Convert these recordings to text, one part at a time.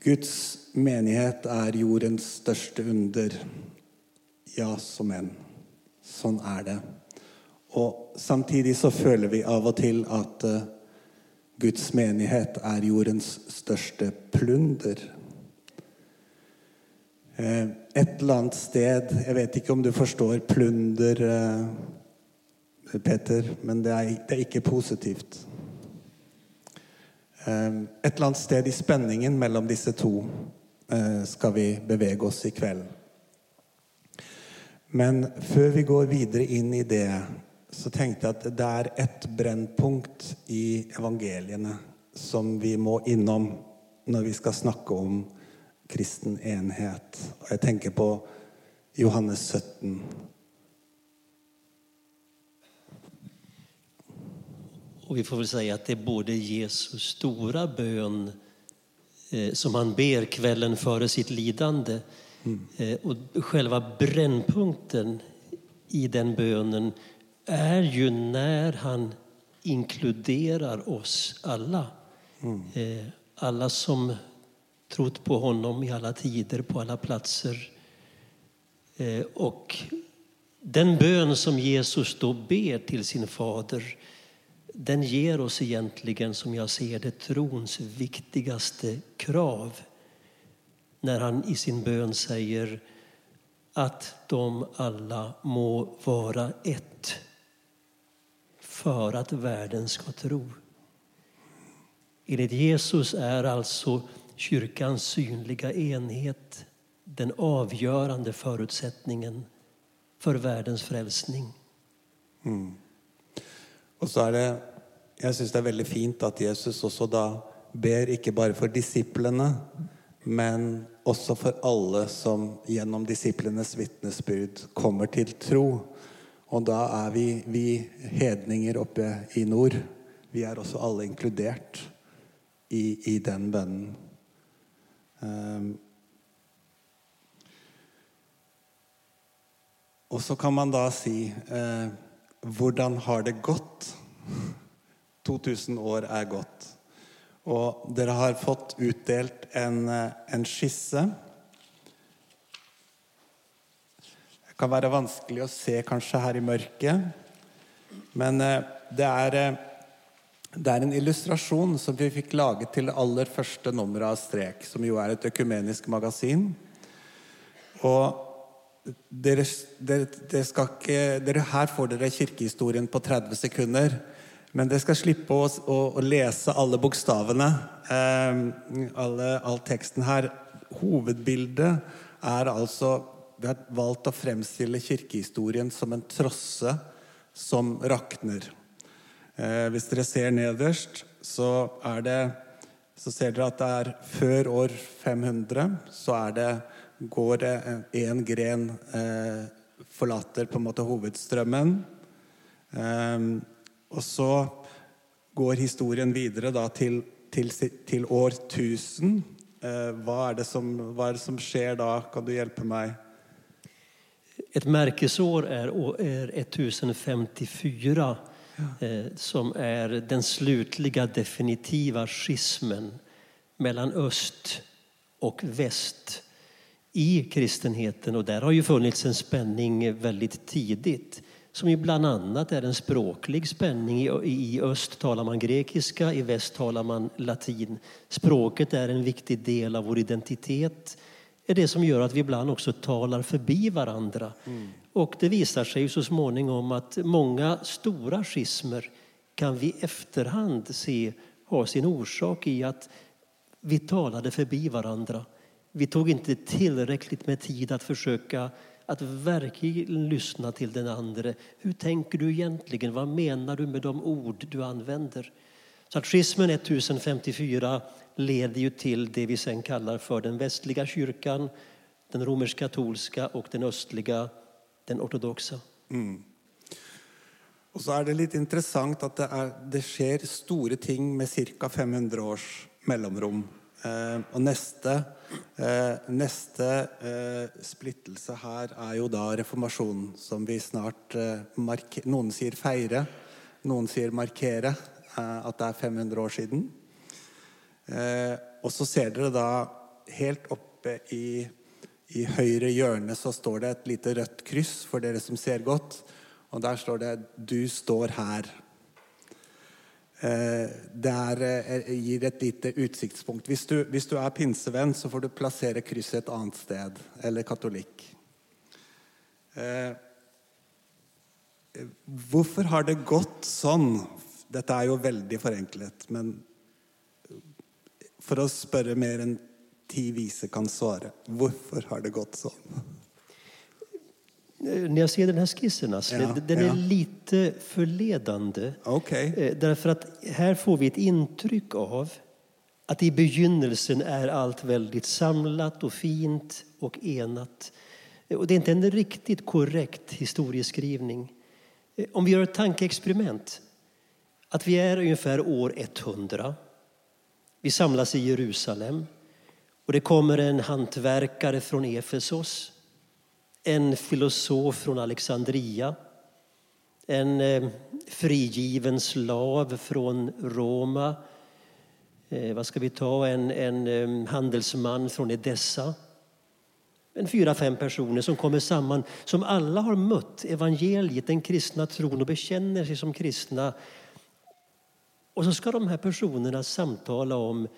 Guds menighet är jordens största under. Ja, som en. Sånn är det. Och samtidigt så føler vi av och till att eh, Guds menighet är jordens största plunder. Ett Et eller annet sted vet inte om du förstår, plunder, eh, Peter, men det är det er ikke positivt. Ehm, ett Et eller annet sted i spenningen mellom disse to eh, ska skal vi bevege oss i kveld. Men før vi går videre inn i det, så tenkte jeg at det er ett brennpunkt i evangeliene som vi må innom når vi skal snakke om kristen enhet. Og jeg tenker på Johannes 17. Och vi får väl säga att det är både Jesu stora bön eh, som han ber kvällen före sitt lidande eh, och själva brännpunkten i den bönen är ju när han inkluderar oss alla. Eh, alla som trott på honom i alla tider, på alla platser. Och den bön som Jesus då ber till sin fader den ger oss egentligen, som jag ser det, trons viktigaste krav. När han i sin bön säger att de alla må vara ett för att världen ska tro. Enligt Jesus är alltså kyrkans synliga enhet den avgörande förutsättningen för världens frälsning. Mm. Og så er det Jeg syns det er veldig fint at Jesus også da ber ikke bare for disiplene, men også for alle som gjennom disiplenes vitnesbyrd kommer til tro. Og da er vi, vi hedninger oppe i nord. Vi er også alle inkludert i, i den bønnen. Um, Og så kan man da si eh, hvordan har det gått? 2000 år er gått. Og dere har fått utdelt en, eh, en skisse. Det kan være vanskelig å se kanskje her i mørket, men eh, det er, eh, det er en illustrasjon som vi fikk laget til det aller første nummeret av Strek, som jo er et økumenisk magasin. Og dere, dere, dere skal ikke, dere, her får dere kirkehistorien på 30 sekunder. Men dere skal slippe å, å, å lese alle bokstavene. Eh, alle, all teksten her. Hovedbildet er altså Vi har valgt å fremstille kirkehistorien som en trosse som rakner. Eh, hvis dere ser nederst, så er det så ser dere at det er før år 500 så er det, går det en gren eh, forlater på en måte hovedstrømmen. Eh, og så går historien videre da til, til, til år 1000. Eh, hva, er det som, hva er det som skjer da? Kan du hjelpe meg? Ett märkesår är, är 1054 eh, som är den slutliga definitiva schismen mellan öst och väst i kristenheten. Och där har ju funnits en spänning väldigt tidigt som ju bland annat är en språklig spänning. I, öst talar man grekiska, i väst talar man latin. Språket är en viktig del av vår identitet är det som gör att vi ibland också talar förbi varandra. Och det visar sig så småningom att många stora schismer kan vi efterhand se har sin orsak i att vi talade förbi varandra. Vi tog inte tillräckligt med tid att försöka att verkligen lyssna till den andra. Hur tänker du egentligen? Vad menar du med de ord du använder? Så att schismen 1054 leder ju till det vi sen kallar för den västliga kyrkan, den romersk-katolska och den östliga, den ortodoxa. Mm. Og så är det lite intressant att det, är, det sker stora ting med cirka 500 års mellanrum. Eh, og neste, eh, neste eh, splittelse her er jo da reformasjonen, som vi snart eh, mark Noen sier feire, noen sier markere eh, at det er 500 år siden. Eh, og så ser dere da helt oppe i, i høyre hjørne så står det et lite rødt kryss for dere som ser godt. Og der står det 'Du står her'. Det ger eh, gir et lite utsiktspunkt. Hvis du, hvis du er pinsevenn, så får du plassere krysset et annet sted. Eller katolikk. Eh, Hvorfor har det gått sånn? Dette er jo veldig forenklet, men for å spørre mer enn ti vise kan svare. Hvorfor har det gått sånn? Eh, När jag ser den här skissen, Asle, Ja, den är ja. lite förledande. Ok. Eh, Därför att här får vi ett intryck av att i begynnelsen är allt väldigt samlat och fint och enat. Eh, Och det är inte en riktigt korrekt historieskrivning. Om vi gör ett tankeexperiment. Att vi är ungefär år 100. Vi samlas i Jerusalem. Och det kommer en hantverkare från Efesos. En filosof från Alexandria en eh, frigiven slav från Roma. Eh, vad ska vi ta? En, en eh, handelsman från Edessa. En fyra, fem personer som kommer samman, som alla har mött evangeliet, den kristna tron och bekänner sig som kristna. Och så ska de här personerna samtala om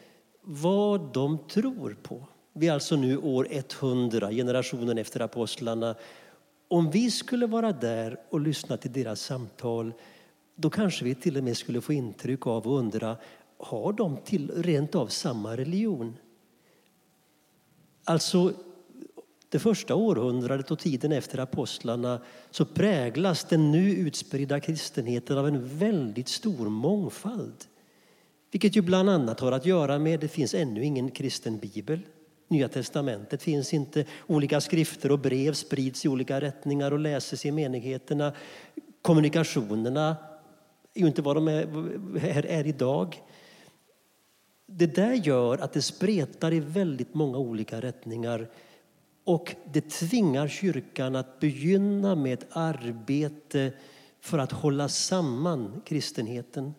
vad de tror på. Vi är alltså nu år 100, generationen efter apostlarna. Om vi skulle vara där och lyssna till deras samtal då kanske vi till och med skulle få intryck av och undra har de till, rent av samma religion? Alltså, det första århundradet och tiden efter apostlarna så präglas den nu utspridda kristenheten av en väldigt stor mångfald. Vilket ju bland annat har att göra med det finns ännu ingen kristen bibel. Nya testamentet finns inte. Olika skrifter och brev sprids i olika rättningar och läses i menigheterna. Kommunikationerna är ju inte vad de är, är, är idag. Det där gör att det spretar i väldigt många olika rättningar och det tvingar kyrkan att begynna med ett arbete för att hålla samman kristenheten.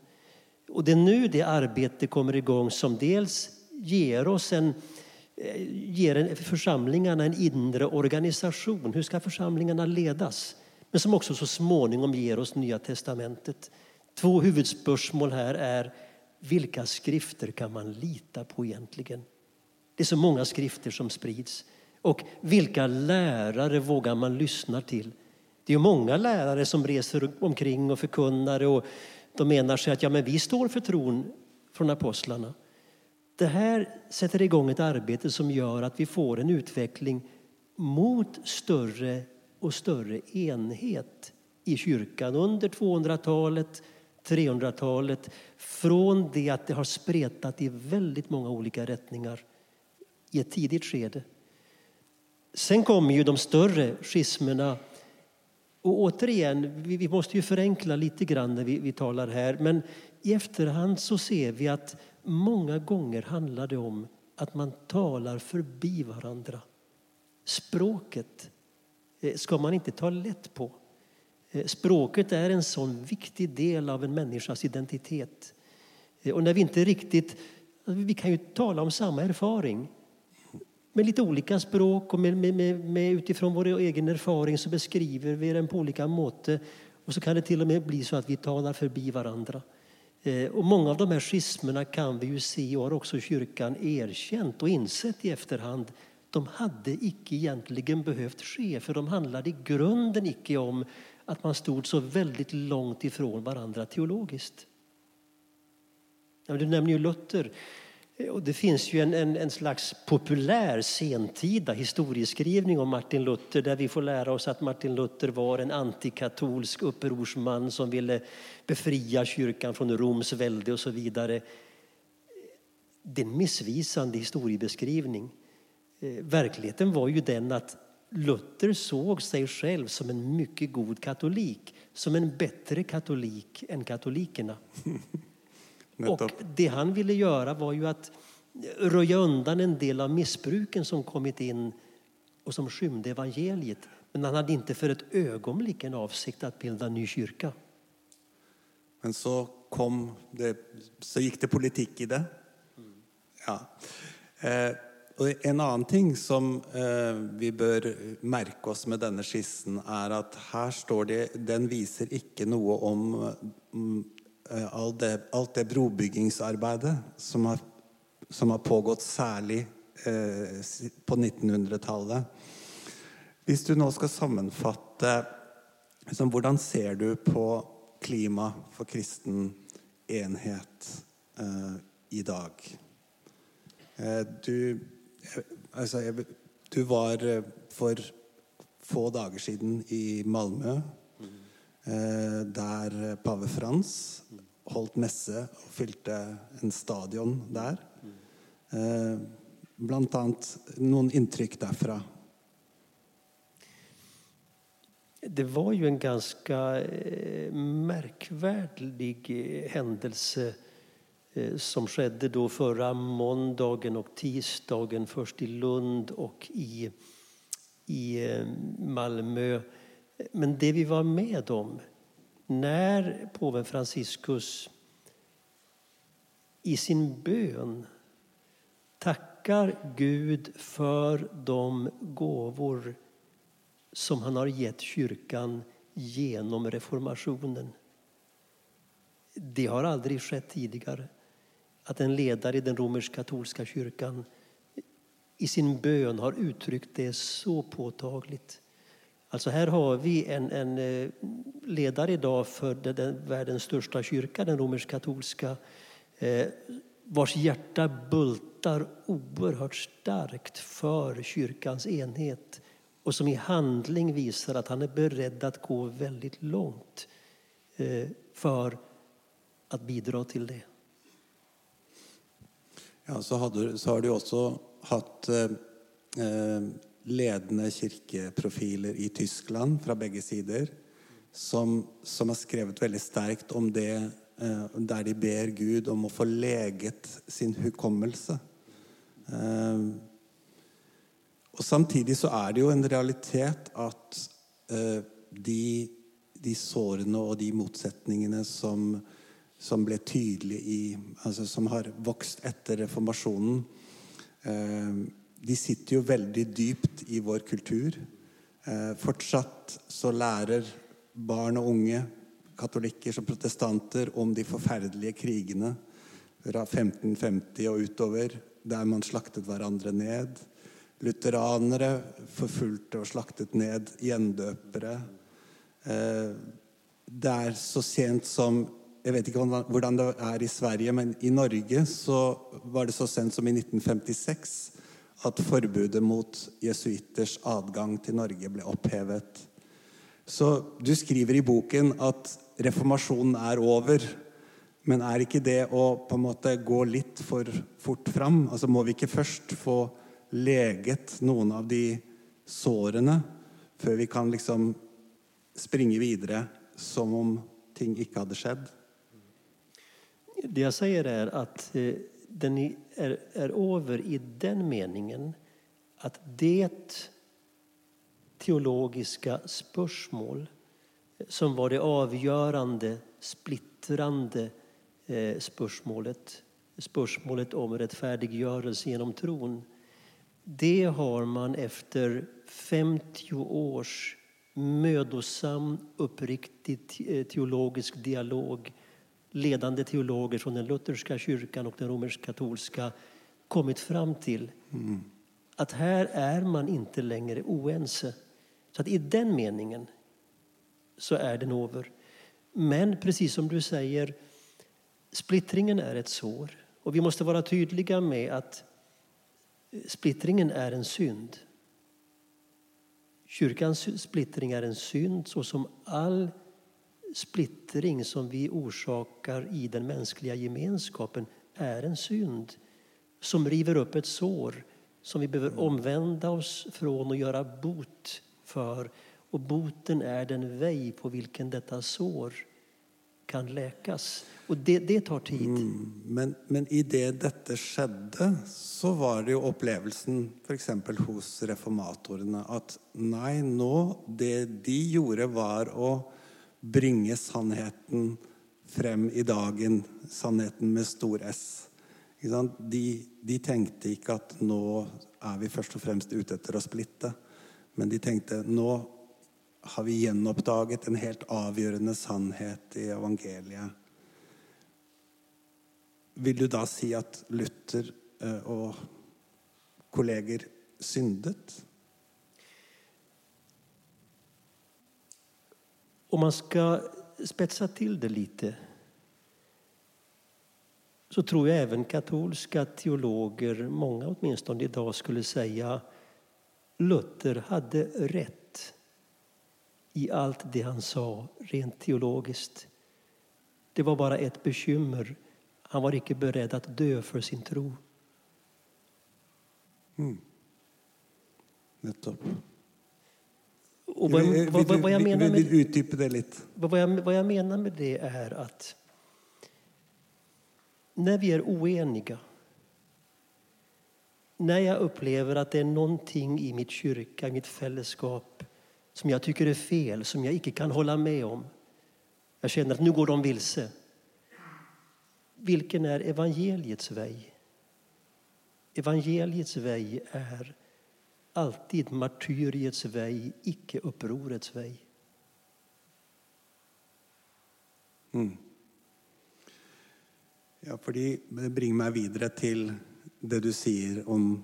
Och det är nu det arbete kommer igång som dels ger oss en Eh, ger en, församlingarna en inre organisation. Hur ska församlingarna ledas? Men som också så småningom ger oss Nya testamentet. Två huvudspörsmål här är vilka skrifter kan man lita på egentligen? Det är så många skrifter som sprids. Och vilka lärare vågar man lyssna till? Det är många lärare som reser omkring och förkunnar och de menar sig att ja, men vi står för tron från apostlarna. Det här sätter igång ett arbete som gör att vi får en utveckling mot större och större enhet i kyrkan under 200-talet, 300-talet. Från det att det har spretat i väldigt många olika rättningar i ett tidigt skede. Sen kommer ju de större schismerna. Och återigen, vi, måste ju förenkla lite grann när vi, vi talar här. Men i efterhand så ser vi att många gånger handlar det om att man talar förbi varandra. Språket eh, ska man inte ta lätt på. Eh, språket är en sån viktig del av en människas identitet. Eh, och när vi inte riktigt... Alltså, vi kan ju tala om samma erfaring. Med lite olika språk och med, med, med, med utifrån vår egen erfaring så beskriver vi den på olika måte. Och så kan det till och med bli så att vi talar förbi varandra. Eh, och många av de här schismerna kan vi ju se och har också kyrkan erkänt och insett i efterhand. De hade icke egentligen behövt ske för de handlade i grunden icke om att man stod så väldigt långt ifrån varandra teologiskt. Du nämner ju Luther. Och det finns ju en, en, en slags populär sentida historieskrivning om Martin Luther där vi får lära oss att Martin Luther var en antikatolsk upprorsman som ville befria kyrkan från Roms välde och så vidare. Det är en missvisande historiebeskrivning. Eh, verkligheten var ju den att Luther såg sig själv som en mycket god katolik, som en bättre katolik än katolikerna. Och det han ville göra var ju att röja undan en del av missbruken som kommit in och som skymde evangeliet. Men han hade inte för ett ögonblick en avsikt att bilda en ny kyrka. Men så kom det, så gick det politik i det. Ja. Eh, og en annen ting som eh, vi bør merke oss med denne skissen, er at her står det Den viser ikke noe om mm, Eh, all det, allt det brobyggingsarbeidet som har, som har pågått særlig eh, på 1900-tallet. Hvis du nå skal sammenfatte liksom, Hvordan ser du på klima for kristen enhet eh, i dag? Eh, Du, eh, altså, jeg, du var för for få dager siden i Malmö, Eh, der pave Frans holdt messe og fylte en stadion der. Eh, Blant annet noen inntrykk derfra. Det var ju en ganska eh, märkvärdig händelse eh, som skedde då förra måndagen och tisdagen. Först i Lund och i, i Malmö. Men det vi var med om när påven Franciscus i sin bön tackar Gud för de gåvor som han har gett kyrkan genom reformationen. Det har aldrig skett tidigare att en ledare i den romersk-katolska kyrkan i sin bön har uttryckt det så påtagligt. Alltså här har vi en, en eh, ledare idag för den, den, världens största kyrka, den romersk-katolska, eh, vars hjärta bultar oerhört starkt för kyrkans enhet och som i handling visar att han är beredd att gå väldigt långt eh, för att bidra till det. Ja, så, hade, så har du också haft eh, eh, ledende kirkeprofiler i Tyskland fra begge sider, som, som har skrevet veldig sterkt om det eh, der de ber Gud om å få leget sin hukommelse. Eh, og samtidig så er det jo en realitet at eh, de, de sårene og de motsetningene som, som ble tydelige i Altså som har vokst etter reformasjonen, eh, de sitter jo veldig dypt i vår kultur. Eh, fortsatt så lærer barn og unge, katolikker som protestanter, om de forferdelige krigene fra 1550 og utover, der man slaktet hverandre ned. Lutheranere forfulgte og slaktet ned gjendøpere. Eh, Det er så sent som Jeg vet ikke hvordan- hvordan det er i Sverige, men i Norge så var det så sent som i 1956 at forbudet mot jesuitters adgang til Norge ble opphevet. Så du skriver i boken at reformasjonen er over. Men er ikke det å på en måte gå litt for fort fram? Altså Må vi ikke først få leget noen av de sårene før vi kan liksom springe videre som om ting ikke hadde skjedd? Det jag säger är att eh, den är, är över i den meningen att det teologiska spörsmål som var det avgörande, splittrande eh, spörsmålet, spörsmålet om rättfärdiggörelse genom tron, det har man efter 50 års mödosam, uppriktig teologisk dialog ledande teologer från den lutherska kyrkan och den romersk-katolska kommit fram till att här är man inte längre oense. Så att i den meningen så är den över. Men precis som du säger, splittringen är ett sår. Och vi måste vara tydliga med att splittringen är en synd. Kyrkans splittring är en synd så som all splittring som vi orsakar i den mänskliga gemenskapen är en synd som river upp ett sår som vi behöver omvända oss från och göra bot för. Och boten är den väg på vilken detta sår kan läkas. Och det, det tar tid. Men, men i det dette skjedde, så var det jo opplevelsen f.eks. hos reformatorene at nei, nå Det de gjorde, var å bringe sannheten frem i dagen. Sannheten med stor S. Ikke sant? De, de tenkte ikke at nå er vi først og fremst ute etter å splitte. Men de tenkte nå har vi gjenoppdaget en helt avgjørende sannhet i evangeliet. Vil du da si at Luther eh, og kolleger syndet? Om man ska spetsa till det lite så tror jag även katolska teologer, många åtminstone idag, skulle säga Luther hade rätt i allt det han sa rent teologiskt. Det var bara ett bekymmer. Han var icke beredd att dö för sin tro. Mm. Nettopp. Och vad, Vil- vad, vad, vad, jag menar med, det litt? vad, jag, vad jag menar med det är att när vi är oeniga när jag upplever att det är någonting i mitt kyrka, i mitt fällskap som jag tycker är fel, som jag icke kan hålla med om. Jag känner att nu går de vilse. Vilken är evangeliets väg? Evangeliets väg är alltid martyriets väg, icke upprorets väg. Mm. Ja, fordi det bringer mig vidare till det du säger om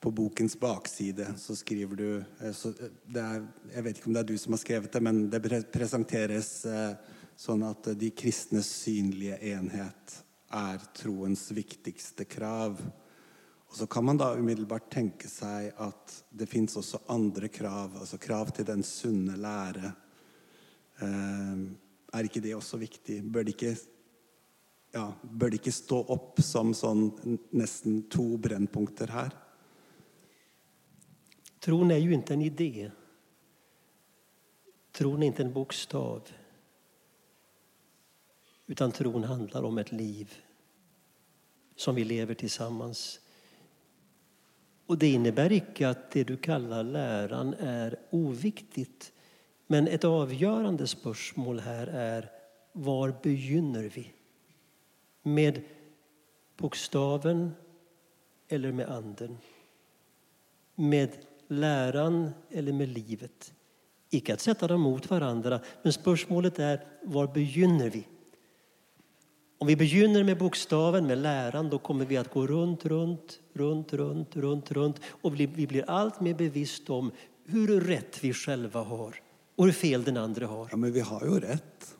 På bokens baksida så skriver du eh, så eh, det är, Jag vet inte om det är du som har skrivit det, men det presenteras eh, så att de kristnes synliga enhet är troens viktigaste krav. Och så kan man då omedelbart tänka sig att det finns också andra krav, alltså krav till den sunne lære. Eh, er det också viktigt? Bör det inte ja, bör det inte stå upp som sån, nästan två brännpunkter här? Tron är ju inte en idé. Tron är inte en bokstav. Utan tron handlar om ett liv som vi lever tillsammans. Och det innebär icke att det du kallar läran är oviktigt. Men ett avgörande spörsmål här är var begynner vi? Med bokstaven eller med anden? Med läran eller med livet? Icke att sätta dem mot varandra, men spörsmålet är var begynner vi? Om vi begynner med bokstaven, med läran, då kommer vi att gå runt, runt, runt, runt, runt, runt och vi blir allt mer bevisst om hur rätt vi själva har och hur fel den andra har. Ja, men vi har jo rett.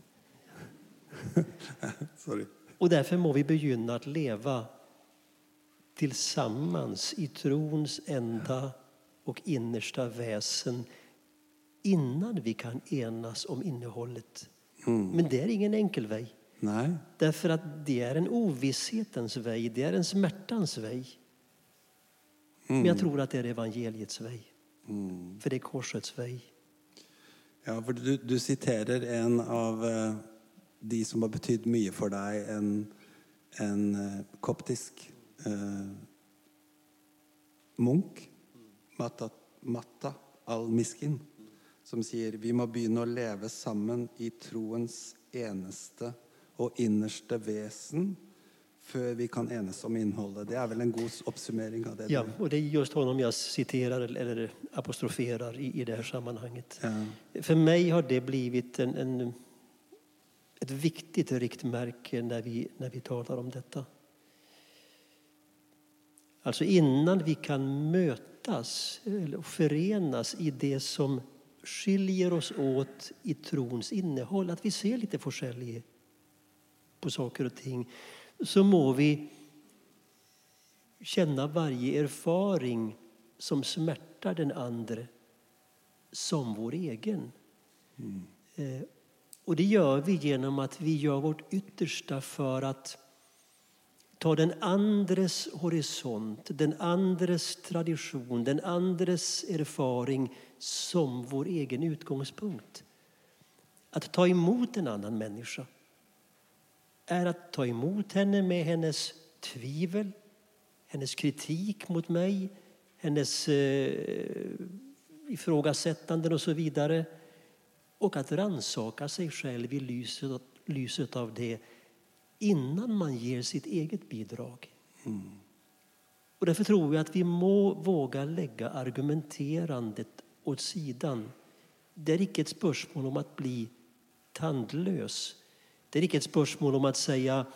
Sorry. Och därför må vi begynna att leva tillsammans i trons enda och innersta väsen innan vi kan enas om innehållet. Men det är ingen enkel väg. Nei. Därför att det är en ovisshetens väg, det är en smärtans väg. Men jag tror att det är evangeliets väg. För det är korsets väg. Ja, for du, du siterer en av eh, de som har betydd mye for deg, en, en eh, koptisk eh, munk, Matta, Matta al-Miskin, som sier vi må begynne å leve sammen i troens eneste og innerste vesen før vi kan enes om innholdet. Det er vel en god oppsummering av det Ja, och det är just honom jag citerar eller apostroferar i, i det här sammanhanget. Ja. För mig har det blivit en, en, ett viktigt riktmärke när vi, när vi talar om detta. Alltså innan vi kan mötas eller förenas i det som skiljer oss åt i trons innehåll, att vi ser lite forskjellige på saker och ting, så må vi känna varje erfaring som smärtar den andre som vår egen. Eh, och det gör vi genom att vi gör vårt yttersta för att ta den andres horisont, den andres tradition, den andres erfaring som vår egen utgångspunkt. Att ta emot en annan människa är att ta emot henne med hennes tvivel, hennes kritik mot mig, hennes eh, ifrågasättanden och så vidare. Och att ransaka sig själv i lyset, lyset av det innan man ger sitt eget bidrag. Och därför tror jag att vi må våga lägga argumenterandet åt sidan. Det är icke ett spörsmål om att bli tandlös. Det är icke ett spörsmål om att säga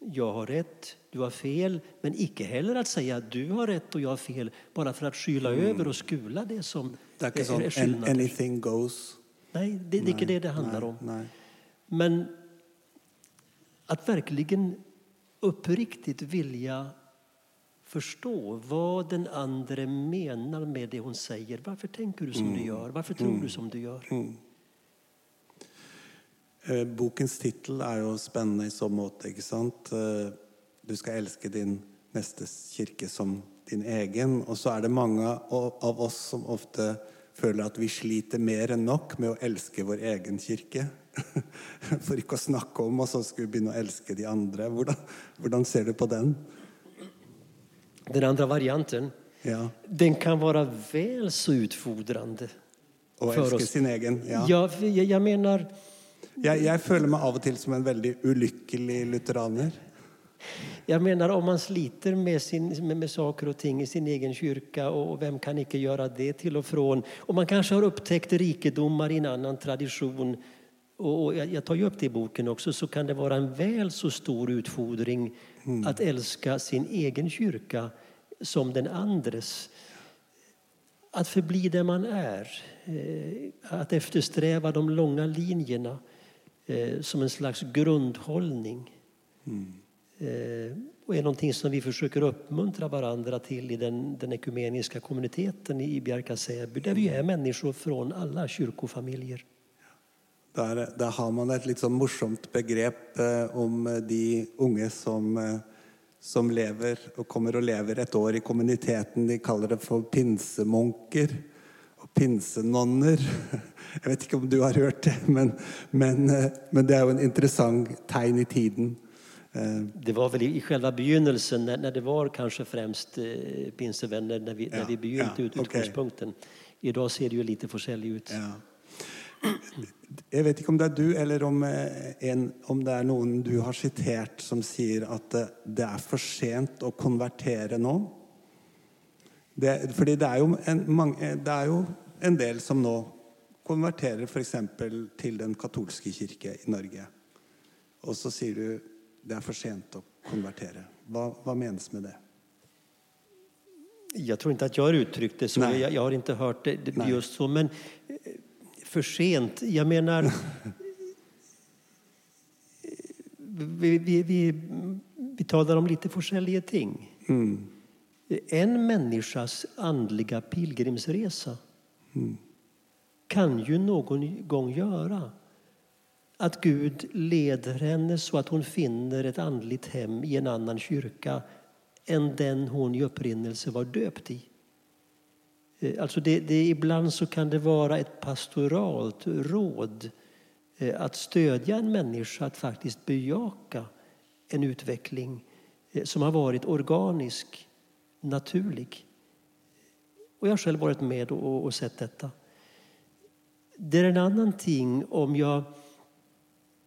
jag har rätt, du har fel, men icke heller att säga du har rätt och jag har fel bara för att skyla över och skula det som Det är, är skillnader. anything goes. Nej, det, är icke det det handlar Nei, om. nei. Men att verkligen uppriktigt vilja förstå vad den andra menar med det hon säger. Varför tänker du som du gör? Varför tror du som du gör? Eh, Bokens tittel er jo spennende i så måte, ikke sant? Eh, Du skal elske din nestes kirke som din egen. Og så er det mange av oss som ofte føler at vi sliter mer enn nok med å elske vår egen kirke. For ikke å snakke om, og så skulle vi begynne å elske de andre. Hvordan, hvordan ser du på den? Den andra varianten, Ja. den kan vara väl så utfodrande. Elske oss. sin egen. Ja. Ja, för jag, jag menar, Jeg, jeg føler meg av og til som en veldig ulykkelig lutheraner. jag menar om man sliter med, sin, med, med saker och ting i sin egen kyrka och vem kan inte göra det till och från. Och man kanske har upptäckt rikedomar i en annan tradition. Och och jag, jag tar ju upp det i boken också, så kan det vara en väl så stor utfordring att älska sin egen kyrka som den andres. Att förbli där man är, eh, att eftersträva de långa linjerna eh, som en slags grundhållning. Eh, och är någonting som vi försöker uppmuntra varandra till i den, den ekumeniska kommuniteten i Bjärka-Säby där vi är människor från alla kyrkofamiljer. Där, där har man ett litt morsomt begrepp eh, om de unga som, eh, som lever och kommer att lever ett år i kommuniteten. De kallar det för pinsemunker pinsenonner. Jeg vet ikke om du har hørt det, men, men, eh, men det er jo en interessant tegn i tiden. Eh, Det var väl i själva begynnelsen när, det var kanske främst eh, pinsevänner när vi, Ja, när vi begynte ja, ut, utgångspunkten. Idag ser det ju lite forskjellig ut. Ja. Jeg vet ikke om det er du, eller om, en, om det er noen du har sitert som sier at det, er for sent å konvertere nå. Det, fordi det er, jo en, mange, det er jo en del som nå konverterer f.eks. til den katolske kirke i Norge. Og så sier du det er for sent å konvertere. Hva, hva menes med det? Jag tror inte att jag har uttryckt det så. Jag, jag har inte hört det, Nej. just så. Men eh, för sent, jag menar... vi, vi, vi, vi talar om lite forskjellige ting. En människas andliga pilgrimsresa kan ju någon gång göra att Gud leder henne så att hon finner ett andligt hem i en annan kyrka än den hon i upprinnelse var döpt i. Eh, alltså det, det, ibland så kan det vara ett pastoralt råd eh, att stödja en människa att faktiskt bejaka en utveckling eh, som har varit organisk, naturlig. Och jag har själv varit med och, och sett detta. Det är en annan ting om jag...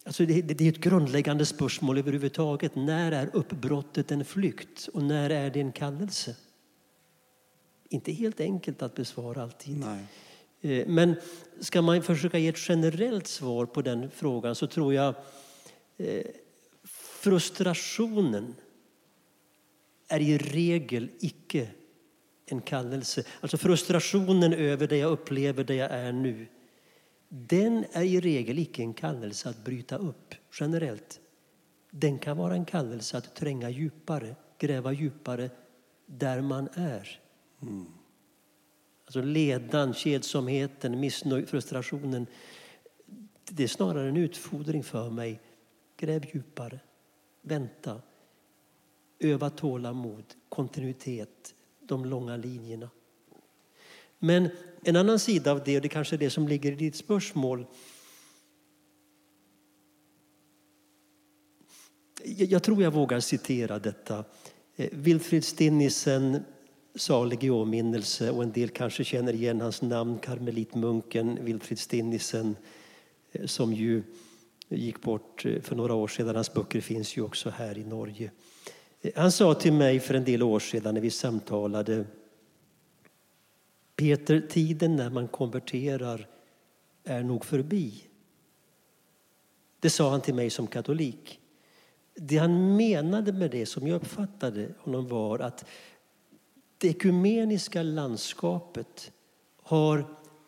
Alltså det, det är ett grundläggande spörsmål överhuvudtaget. När är uppbrottet en flykt och när är det en kallelse? Inte helt enkelt att besvara alltid. Nej. Eh, Men ska man försöka ge ett generellt svar på den frågan så tror jag eh, frustrationen är i regel icke en kallelse. Alltså frustrationen över det jag upplever, det jag är nu. Den är i regel icke en kallelse att bryta upp generellt. Den kan vara en kallelse att tränga djupare, gräva djupare där man är. Mm. Alltså ledan, kedsomheten, missnöjd, frustrationen. Det är snarare en utfodring för mig. Gräv djupare, vänta, öva tålamod, kontinuitet, de långa linjerna. Men en annan sida av det, och det kanske är det som ligger i ditt spörsmål. Jag, tror jag vågar citera detta. Eh, Wilfrid Stinnisen, salig i åminnelse, och en del kanske känner igen hans namn, karmelitmunken Wilfrid Stinnisen, eh, som ju gick bort eh, för några år sedan. Hans böcker finns ju också här i Norge. Han sa till mig för en del år sedan när vi samtalade Peter, tiden när man konverterar är nog förbi. Det sa han till mig som katolik. Det han menade med det, som jag uppfattade honom, var att det ekumeniska landskapet har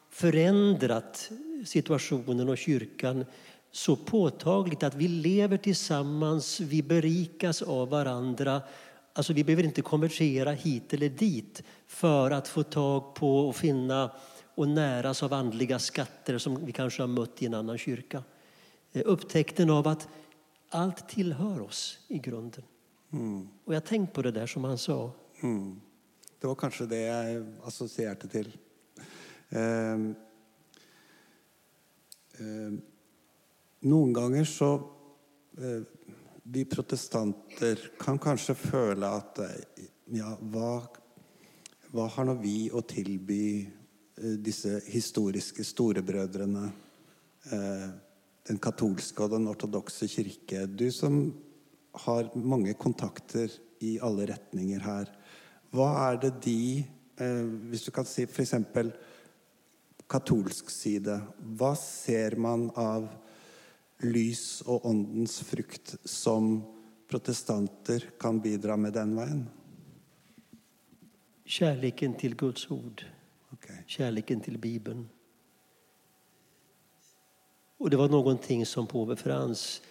förändrat situationen och kyrkan så påtagligt att vi lever tillsammans, vi berikas av varandra. Alltså vi behöver inte konvertera hit eller dit för att få tag på och finna och näras av andliga skatter som vi kanske har mött i en annan kyrka. Eh, upptäckten av att allt tillhör oss i grunden. Mm. Och jag tänkt på det där som han sa. Mm. Det var kanske det jag associerade till. Um, um, noen ganger så eh, Vi protestanter kan kanske føle at eh, Ja, hva, hva har nå vi å tilby eh, disse historiske storebrødrene? eh, den katolske og den ortodokse kirke. Du som har mange kontakter i alle retninger her. Hva er det de eh, Hvis du kan si f.eks. katolsk side. Hva ser man av lys og åndens frukt som protestanter kan bidra med den veien? Kärleken till Guds ord. Okay. Kärleken till Bibeln. Och det var någonting som påve Frans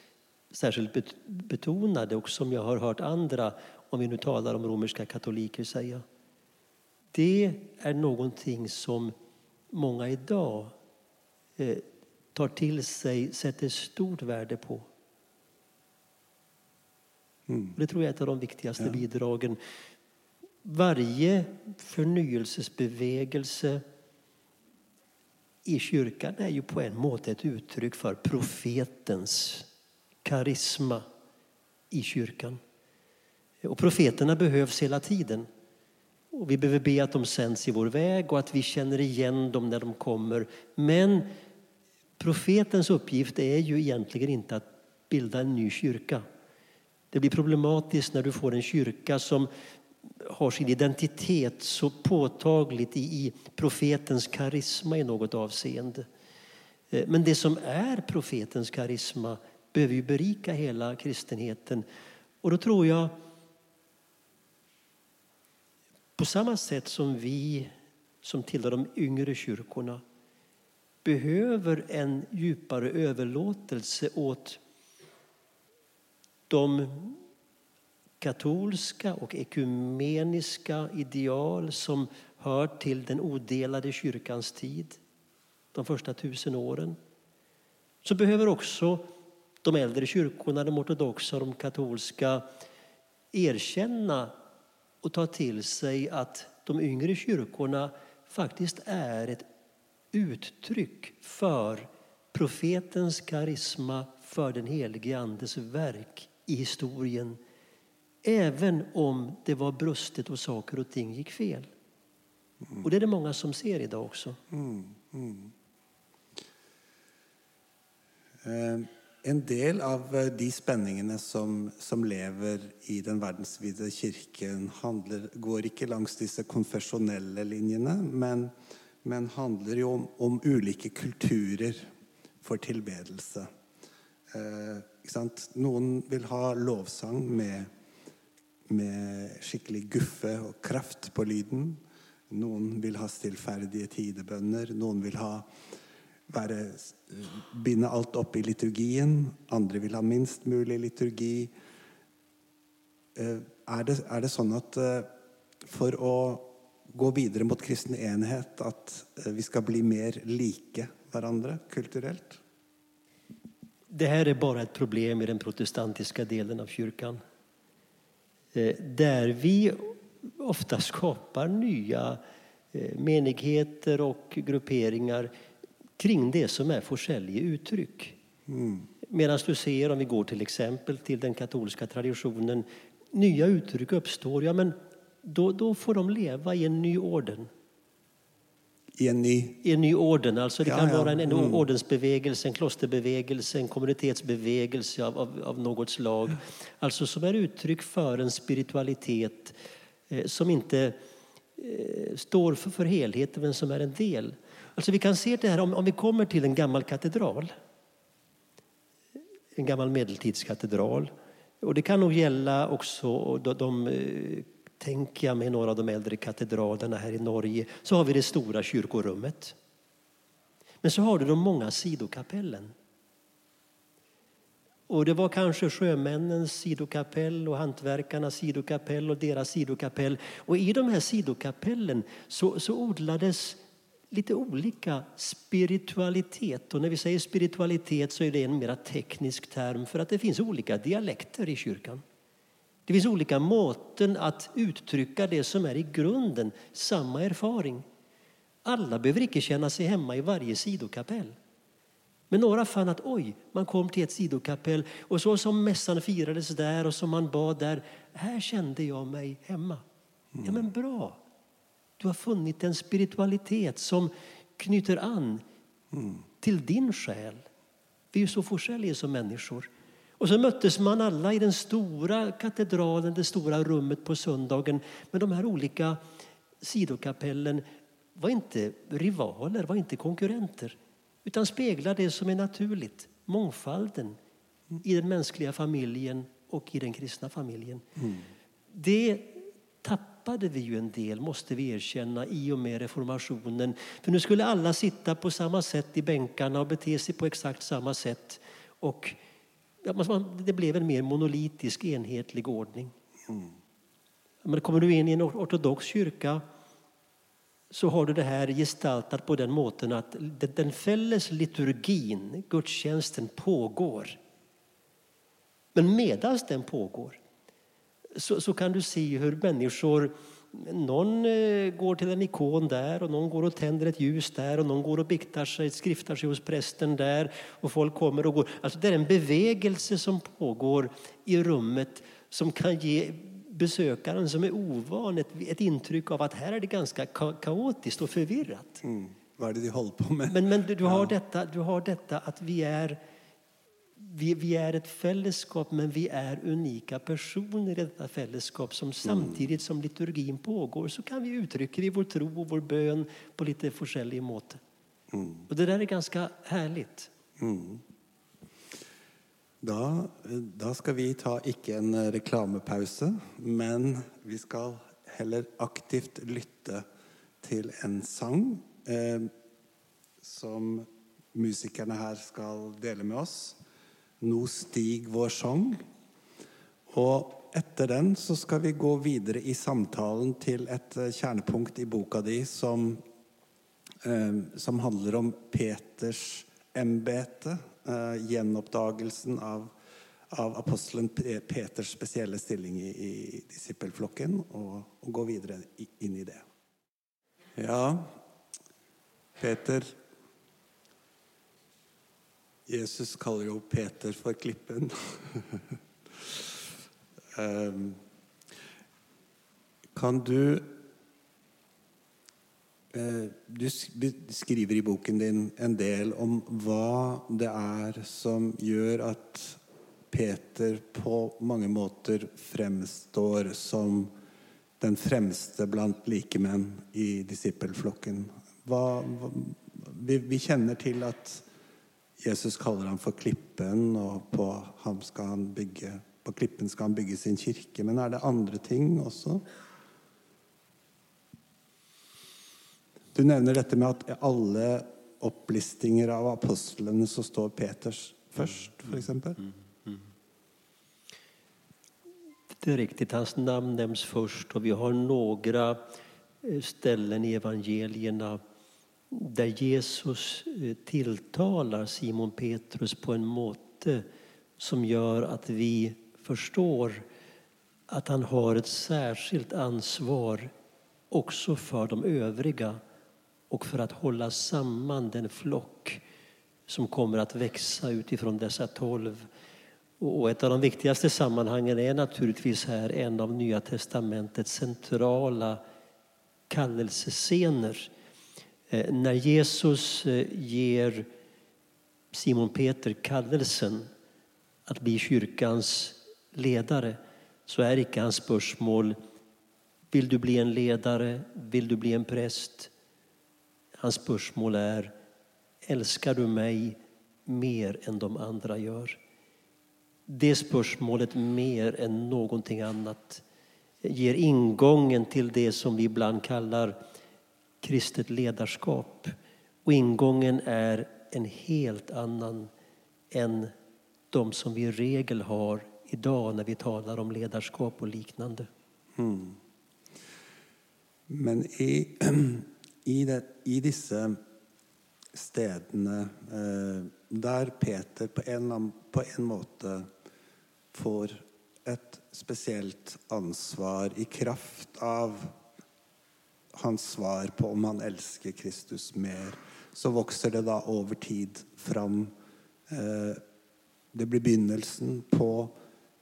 särskilt betonade och som jag har hört andra, om vi nu talar om romerska katoliker, säga. Det är någonting som många idag eh, tar till sig, sätter stort värde på. Mm. Det tror jag är ett av de viktigaste ja. bidragen. Varje förnyelsesbevegelse i kyrkan är ju på en måte ett uttryck för profetens karisma i kyrkan. Och profeterna behövs hela tiden. Och vi behöver be att de sänds i vår väg och att vi känner igen dem när de kommer. Men profetens uppgift är ju egentligen inte att bilda en ny kyrka. Det blir problematiskt när du får en kyrka som har sin identitet så påtagligt i, profetens karisma i något avseende. Eh, men det som är profetens karisma behöver ju berika hela kristenheten. Och då tror jag, på samma sätt som vi som tillhör de yngre kyrkorna behöver en djupare överlåtelse åt de katolska och ekumeniska ideal som hör till den odelade kyrkans tid, de första tusen åren, så behöver också de äldre kyrkorna, de ortodoxa och de katolska, erkänna och ta till sig att de yngre kyrkorna faktiskt är ett uttryck för profetens karisma, för den helige Andes verk i historien Även om det var brustet och saker och ting gick fel. Mm. Och det är det många som ser idag också. Mm, mm. Eh, en del av eh, de spenningene som, som lever i den kirken, handler, går ikke langs disse konfesjonelle linjene, men, men handler jo om, om ulike kulturer for tilbedelse. Eh, Noen vil ha lovsang med med skikkelig guffe og kraft på lyden. Noen vil ha stillferdige tidebønner. Noen vil ha være, binde alt opp i liturgien. Andre vil ha minst mulig liturgi. Eh, er det, er det sånn at eh, for å gå videre mot kristen enhet, at eh, vi ska bli mer like varandra kulturellt? Det här är bara ett problem i den protestantiska delen av kyrkan. Eh, där vi ofta skapar nya eh, menigheter och grupperingar kring det som är forskjellige uttryck. Mm. Medan du ser, om vi går till exempel till den katolska traditionen, nya uttryck uppstår, ja men då, då får de leva i en ny orden. i en ny i en ny orden. Alltså det Ja, kan ja. vara en, en Mm. ordensbevegelse, en klosterbevegelse, en kommunitetsbevegelse av, av, av något slag. Alltså som är uttryck för en spiritualitet eh, som inte eh, står för, för helheten men som är en del. Alltså vi kan se det här om, om vi kommer till en gammal katedral. En gammal medeltidskatedral. Och det kan nog gälla också de, de eh, tänker jag mig några av de äldre katedralerna här i Norge. Så har vi det stora kyrkorummet. Men så har du de många sidokapellen. Och det var kanske sjömännens sidokapell och hantverkarnas sidokapell och deras sidokapell. Och i de här sidokapellen så, så odlades lite olika spiritualitet. Och när vi säger spiritualitet så är det en mer teknisk term för att det finns olika dialekter i kyrkan. Det finns olika måten att uttrycka det som är i grunden samma erfaring. Alla behöver inte känna sig hemma i varje sidokapell. Men några fann att oj, man kom till ett sidokapell och så som mässan firades där och som man bad där, här kände jag mig hemma. Ja men bra, du har funnit en spiritualitet som knyter an till din själ. Vi är ju så forskjelliga som människor. Och så möttes man alla i den stora katedralen, det stora rummet på söndagen. Men de här olika sidokapellen var inte rivaler, var inte konkurrenter. Utan speglade det som är naturligt, mångfalden i den mänskliga familjen och i den kristna familjen. Det tappade vi ju en del, måste vi erkänna, i och med reformationen. För nu skulle alla sitta på samma sätt i bänkarna och bete sig på exakt samma sätt. Och det blev en mer monolitisk, enhetlig ordning. Men kommer du in i en ortodox kyrka så har du det här gestaltat på den måten att den- den fälles liturgin, gudstjänsten, pågår. Men medan den pågår så, så kan du se hur människor, någon eh, går till en ikon där och någon går och tänder ett ljus där och någon går och biktar sig, skriftar sig hos prästen där och folk kommer och går. Alltså det är en bevegelse som pågår i rummet som kan ge besökaren som är ovan ett, ett intryck av att här är det ganska ka- kaotiskt och förvirrat. mm. Vad är det de håller på med? Men, men du, du, har detta, du har detta att vi är, vi, vi är ett fällskap men vi är unika personer i detta fällskap som samtidigt som liturgin pågår så kan vi uttrycka i vår tro och vår bön på lite forskjellig måte. Och det där är ganska härligt. Da, da skal vi ta ikke en reklamepause, men vi skal heller aktivt lytte til en sang eh, som musikerne her skal dele med oss. 'Nå stig vår sang'. Og etter den så skal vi gå videre i samtalen til et eh, kjernepunkt i boka di som eh, som handler om Peters embete, eh, gjenoppdagelsen av, av apostelen Peters spesielle stilling i, i disippelflokken, og, og gå videre inn i det. Ja, Peter Jesus kaller jo Peter for klippen. Ehm, kan du eh, Du skriver i boken din en del om hva det er som gjør at Peter på mange måter fremstår som den fremste blant likemenn i disippelflokken. Hva, hva, vi, vi kjenner til at Jesus kaller ham for klippen, og på, ham skal han bygge, på klippen skal han bygge sin kirke. Men er det andre ting også? Du nevner dette med at alle opplistinger av apostlene så står Peters først, f.eks. Mm, mm, mm, det är riktigt, hans namn nämns först och vi har några eh, ställen i evangelierna där Jesus eh, tilltalar Simon Petrus på en måte som gör att vi förstår att han har ett särskilt ansvar också för de övriga och för att hålla samman den flock som kommer att växa utifrån dessa tolv. Och ett av de viktigaste sammanhangen är naturligtvis här en av Nya testamentets centrala kallelsescener. Eh, när Jesus eh, ger Simon Peter kallelsen att bli kyrkans ledare så är icke hans spörsmål vill du bli en ledare, vill du bli en präst? Hans spörsmål är älskar du mig mer än de andra gör? Det spörsmålet mer än någonting annat ger ingången till det som vi ibland kallar kristet ledarskap. Och ingången är en helt annan än de som vi i regel har idag när vi talar om ledarskap och liknande. Mm. Men i, i, det, i dessa stedene eh, Peter på en, på en måte får ett speciellt ansvar i kraft av hans svar på om han älskar Kristus mer, så växer det då över tid fram eh, Det blir begynnelsen på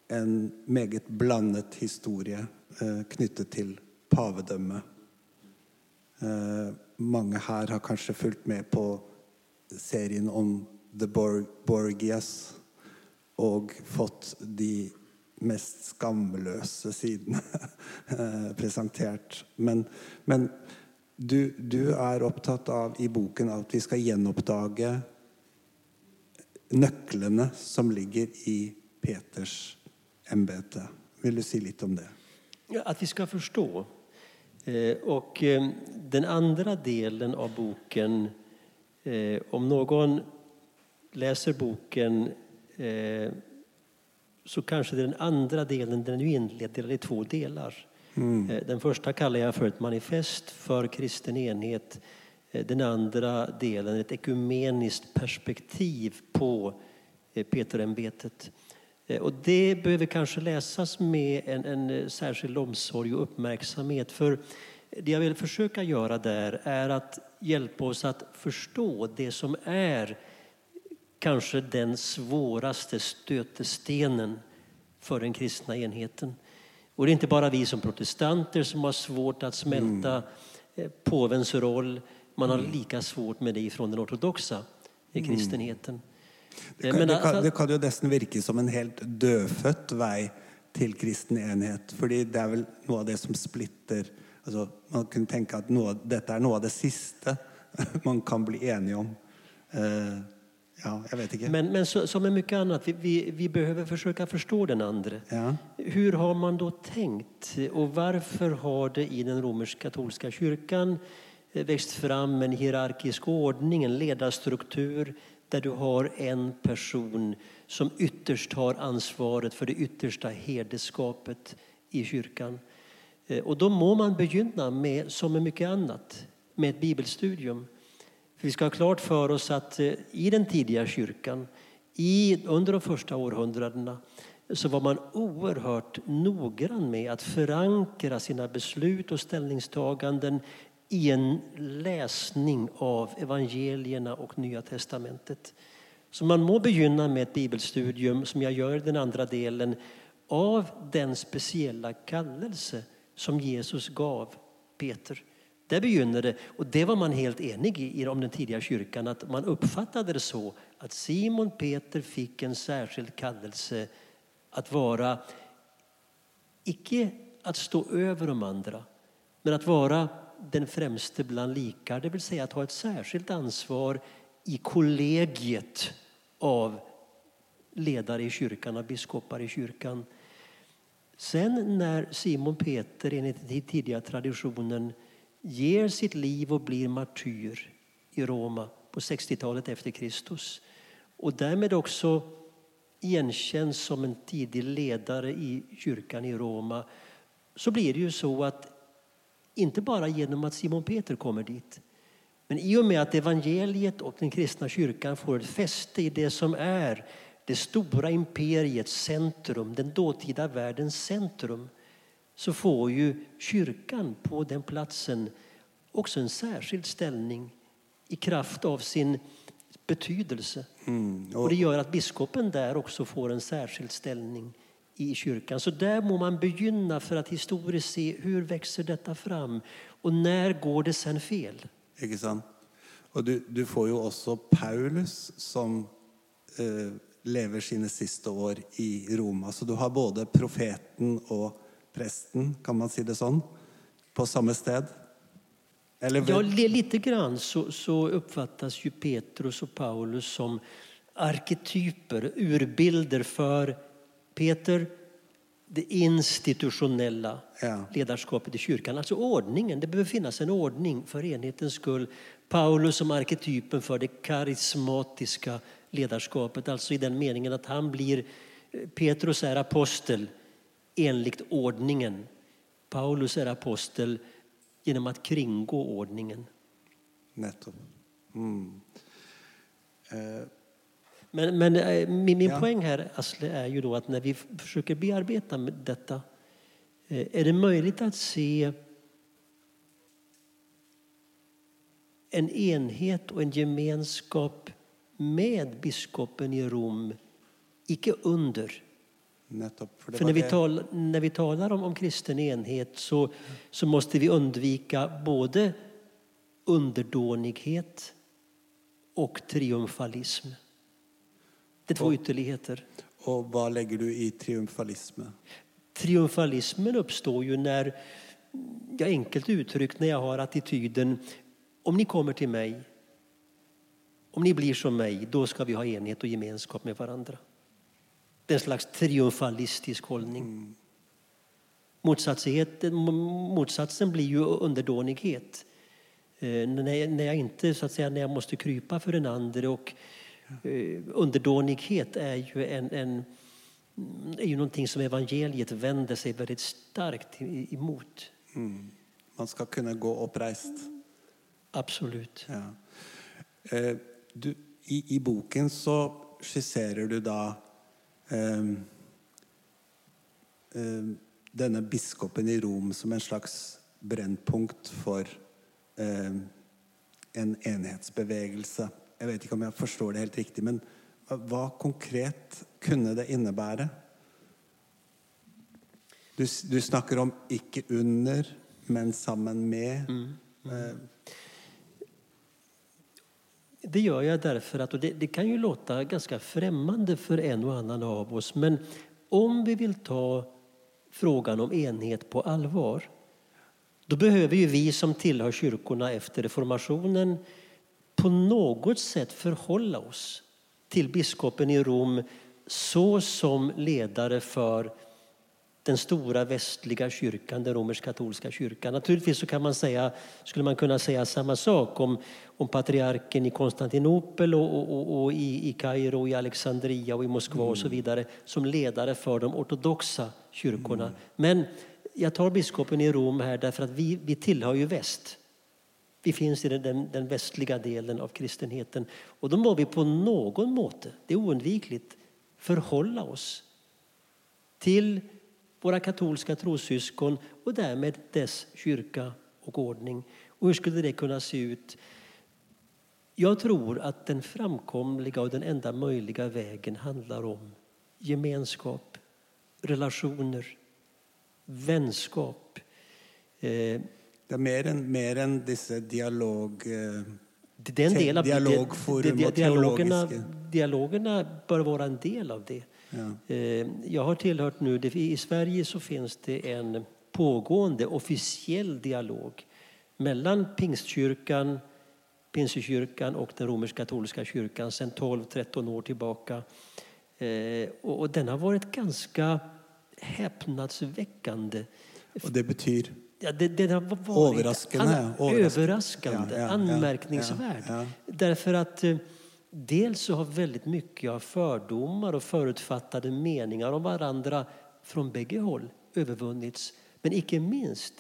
en mycket blandad historia eh, knyttet till pavedømmet. Eh, Många här har kanske följt med på serien om The Borgias och fått de mest skamløse sidene eh, presenterat. presentert. Men, men du, du, er opptatt av i boken at vi skal gjenoppdage nøklene som ligger i Peters embete. Vill du si litt om det? Ja, att vi ska förstå Eh, och eh, den andra delen av boken, eh, om någon läser boken eh, så kanske den andra delen den är inledd i två delar. Mm. Den första kallar jag för ett manifest för kristen enhet. Den andra delen ett ekumeniskt perspektiv på Peterämbetet. Och det behöver kanske läsas med en, en särskild omsorg och uppmärksamhet. För det jag vill försöka göra där är att hjälpa oss att förstå det som är kanske den svåraste stötestenen för den kristna enheten. Och det är inte bara vi som protestanter som har svårt att smälta mm. påvens roll. Man har mm. lika svårt med det från den ortodoxa mm. kristenheten. Det kan, det, kan, det kan jo nesten virke som en helt dødfødt vei til kristen enhet. fordi det er vel noe av det som splitter altså, Man kunne tenke at noe, dette er noe av det siste man kan bli enige om. Uh, ja, jag vet inte. Men, men så, som med mycket annat, vi, vi, vi, behöver försöka förstå den andra. Ja. Hur har man då tänkt? Och varför har det i den romersk-katolska kyrkan eh, växt fram en hierarkisk ordning, en ledarstruktur där du har en person som ytterst har ansvaret för det yttersta herdeskapet i kyrkan. Eh, och då må man begynna med, som med mycket annat, med ett bibelstudium. För vi ska ha klart för oss att eh, i den tidiga kyrkan, i, under de första århundradena, så var man oerhört noggrann med att förankra sina beslut och ställningstaganden i en läsning av evangelierna och Nya testamentet. Så man må begynna med ett bibelstudium, som jag gör i den andra delen, av den speciella kallelse som Jesus gav Peter. Där begynner det, och det var man helt enig i om den tidiga kyrkan, att man uppfattade det så att Simon Peter fick en särskild kallelse att vara, icke att stå över de andra, men att vara den främste bland likar, det vill säga att ha ett särskilt ansvar i kollegiet av ledare i kyrkan, av biskopar i kyrkan. Sen när Simon Peter enligt den tidiga traditionen ger sitt liv och blir martyr i Roma på 60-talet efter Kristus och därmed också igenkänns som en tidig ledare i kyrkan i Roma så blir det ju så att inte bara genom att Simon Peter kommer dit. Men i och med att evangeliet och den kristna kyrkan får ett fäste i det som är det stora imperiets centrum, den dåtida världens centrum, så får ju kyrkan på den platsen också en särskild ställning i kraft av sin betydelse. Mm, och... och det gör att biskopen där också får en särskild ställning i kyrkan. Så där må man begynna för att historiskt se hur växer detta fram och när går det sen fel? Inte sant? Och du, du får ju också Paulus som eh, lever sina sista år i Roma. Så du har både profeten och prästen, kan man säga det så, på samma ställe? Eller... Ja, lite grann så, så uppfattas ju Petrus och Paulus som arketyper, urbilder för Peter, det institutionella ja. ledarskapet i kyrkan. Alltså ordningen, det behöver finnas en ordning för enhetens skull. Paulus som arketypen för det karismatiska ledarskapet, alltså i den meningen att han blir, Petrus är apostel enligt ordningen. Paulus är apostel genom att kringgå ordningen. Nettopp. Mm. Eh. Men, men eh, min, min ja. poäng här, Asle, är ju då att när vi försöker bearbeta med detta, eh, är det möjligt att se en enhet och en gemenskap med biskopen i Rom, icke under. Nettopp, för, för när, vi tal, när vi talar om, om kristen enhet så, så måste vi undvika både underdånighet och triumfalism. Det är två och, ytterligheter. Och vad lägger du i triumfalismen? Triumfalismen uppstår ju när, ja, enkelt uttryckt, när jag har attityden om ni kommer till mig, om ni blir som mig, då ska vi ha enhet och gemenskap med varandra. En slags triumfalistisk hållning. Mm. Motsatsen blir ju underdånighet. Eh, när, jag, inte, så att säga, när jag måste krypa för den andra och eh, underdånighet är ju en, en är ju någonting som evangeliet vänder sig väldigt starkt emot. Mm. Man ska kunna gå upprest. Absolut. Ja. Eh, du, i, I boken så skisserar du då denne biskopen i Rom som en slags brännpunkt för um, en enhetsbevegelse. Jag vet inte om jag förstår det helt riktigt, men vad konkret kunde det innebära? Du, du snackar om icke under, men samman med. Mm. Mm. Det gör jag därför att, och det, det, kan ju låta ganska främmande för en och annan av oss, men om vi vill ta frågan om enhet på allvar, då behöver ju vi som tillhör kyrkorna efter reformationen på något sätt förhålla oss till biskopen i Rom så som ledare för den stora västliga kyrkan, den romersk-katolska kyrkan. Naturligtvis så kan man säga, skulle man kunna säga samma sak om, om patriarken i Konstantinopel och, och, och, och i, i Kairo, i Alexandria och i Moskva mm. och så mm. vidare som ledare för de ortodoxa kyrkorna. Mm. Men jag tar biskopen i Rom här därför att vi, vi tillhör ju väst. Vi finns i den, den västliga delen av kristenheten och då må vi på någon måte, det är oundvikligt, förhålla oss till våra katolska trossyskon och därmed dess kyrka och ordning. Och hur skulle det kunna se ut? Jag tror att den framkomliga och den enda möjliga vägen handlar om gemenskap, relationer, vänskap. Eh, det är mer än, mer än dessa dialog... Eh, det är en del av dialogforum det, dialogerna, dialogerna bör vara en del av det. Ja. Eh, jag har tillhört nu, i Sverige så finns det en pågående officiell dialog mellan Pingstkyrkan, Pinsekyrkan och den romersk-katolska kyrkan sedan 12-13 år tillbaka. Eh, och den har varit ganska häpnadsväckande. Och det betyder? Ja, det, det har varit överraskande, överraskande ja, ja, anmärkningsvärd. Därför att eh, dels så har väldigt mycket av fördomar och förutfattade meningar om varandra från bägge håll övervunnits. Men icke minst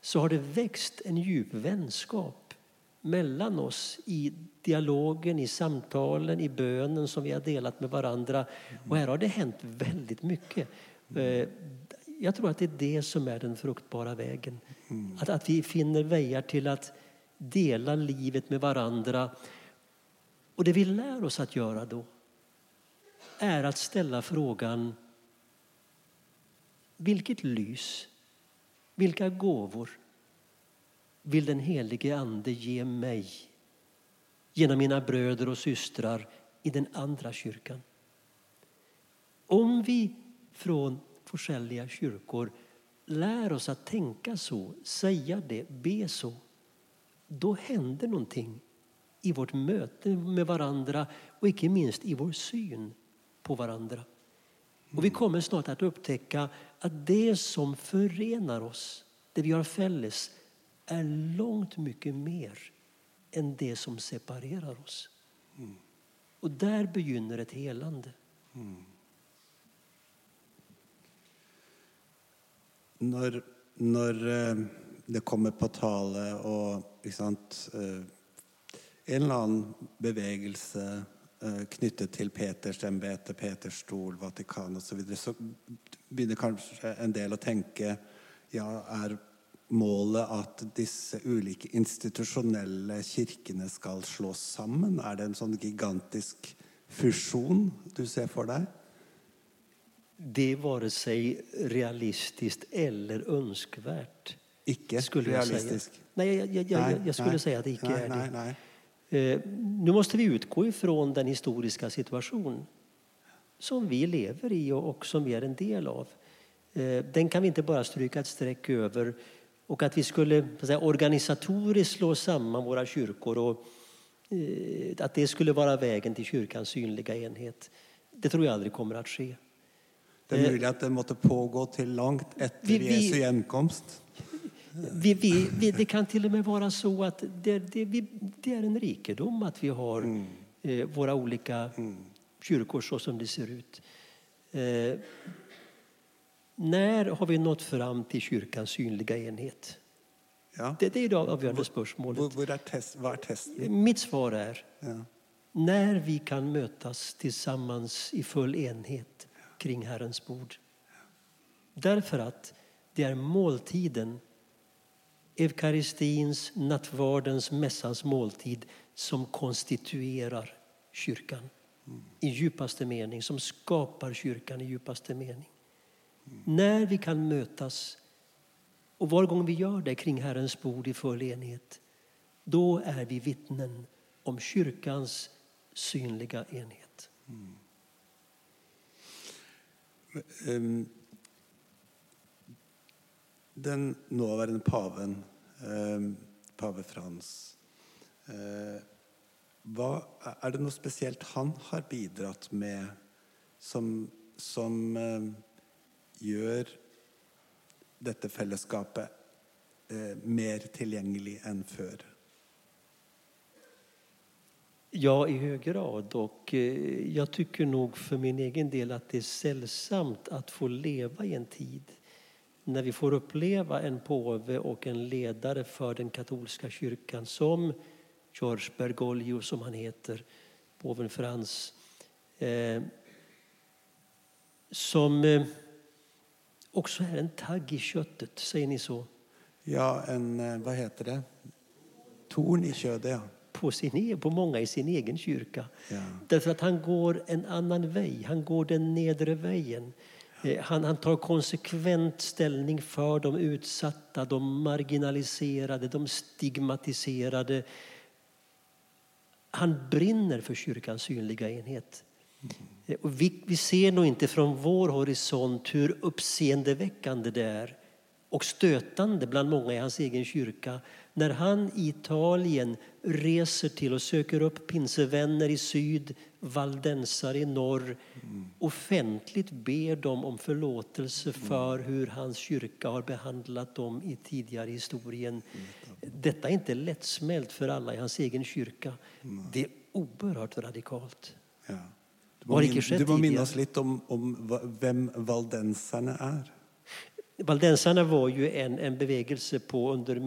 så har det växt en djup vänskap mellan oss i dialogen, i samtalen, i bönen som vi har delat med varandra. Och här har det hänt väldigt mycket. Eh, jag tror att det är det som är den fruktbara vägen. Att, att vi finner vägar till att dela livet med varandra och det vi lär oss att göra då är att ställa frågan vilket lys, vilka gåvor vill den helige Ande ge mig genom mina bröder och systrar i den andra kyrkan. Om vi från forskjelliga kyrkor lär oss att tänka så, säga det, be så, då händer någonting i vårt möte med varandra och icke minst i vår syn på varandra. Och vi kommer snart att upptäcka att det som förenar oss, det vi har fälles, är långt mycket mer än det som separerar oss. Och där begynner ett helande. Når, når eh, det kommer på tale og ikke sant, eh, en eller annen bevegelse eh, knyttet til Peters embete, Peters stol, Vatikanet osv., så, videre, så begynner kanskje en del å tenke ja, er målet at disse ulike institusjonelle kirkene skal slås sammen? Er det en sånn gigantisk fusjon du ser for deg? Det är vare sig realistiskt eller önskvärt. Ikke skulle jag säga. realistisk? Nej, jag, jag, jag, jag skulle nej, säga att det icke nej, är det. nej. Eh, Nu måste vi utgå ifrån den historiska situation som vi lever i och som vi är en del av. Eh, Den kan vi inte bara stryka ett streck över och att vi skulle att säga, organisatoriskt slå samman våra kyrkor och eh, att det skulle vara vägen till kyrkans synliga enhet. Det tror jag aldrig kommer att ske. Det er mulig at det måtte pågå til langt etter Vi- vi- Jesu gjenkomst. Vi, vi, vi, det kan till och med vara så att det, det, vi, det är en rikedom att vi har eh, våra olika kyrkor så som det ser ut. Eh, när har vi nått fram till kyrkans synliga enhet? Ja. Det, det är det avgörande spörsmålet. Er test, testen? Mitt svar är Ja. när vi kan mötas tillsammans i full enhet kring Herrens bord. Därför att det är måltiden, eukaristins, nattvardens, mässans måltid som konstituerar kyrkan i djupaste mening, som skapar kyrkan i djupaste mening. När vi kan mötas och var gång vi gör det kring Herrens bord i full enhet, då är vi vittnen om kyrkans synliga enhet. Mm. den nåværende paven, Ehm, pave Frans eh, hva, Er det noe spesielt han har bidratt med som, som eh, gjør dette fellesskapet eh, mer tilgjengelig enn før? Ja, i hög grad. Och eh, jag tycker nog för min egen del att det är sällsamt att få leva i en tid när vi får uppleva en påve och en ledare för den katolska kyrkan som George Bergoglio, som han heter, påven Frans, eh, som eh, också är en tagg i köttet, säger ni så? Ja, en eh, Hva heter det? Torn i kjødet, ja. på, sin, e- på många i sin egen kyrka. Ja. Därför att han går en annan väg, han går den nedre vägen. Eh, Han, han tar konsekvent ställning för de utsatta, de marginaliserade, de stigmatiserade. Han brinner för kyrkans synliga enhet. Eh, Och vi, vi ser nog inte från vår horisont hur uppseendeväckande det är och stötande bland många i hans egen kyrka när han i Italien reser till och söker upp pinsevänner i syd, valdensare i norr offentligt ber dem om förlåtelse för hur hans kyrka har behandlat dem i tidigare historien. Detta är inte lättsmält för alla i hans egen kyrka. Det är oerhört radikalt. Ja. Du må, min, du må oss litt om, om hvem valdenserne er. Valdensarna var ju en, en bevegelse på under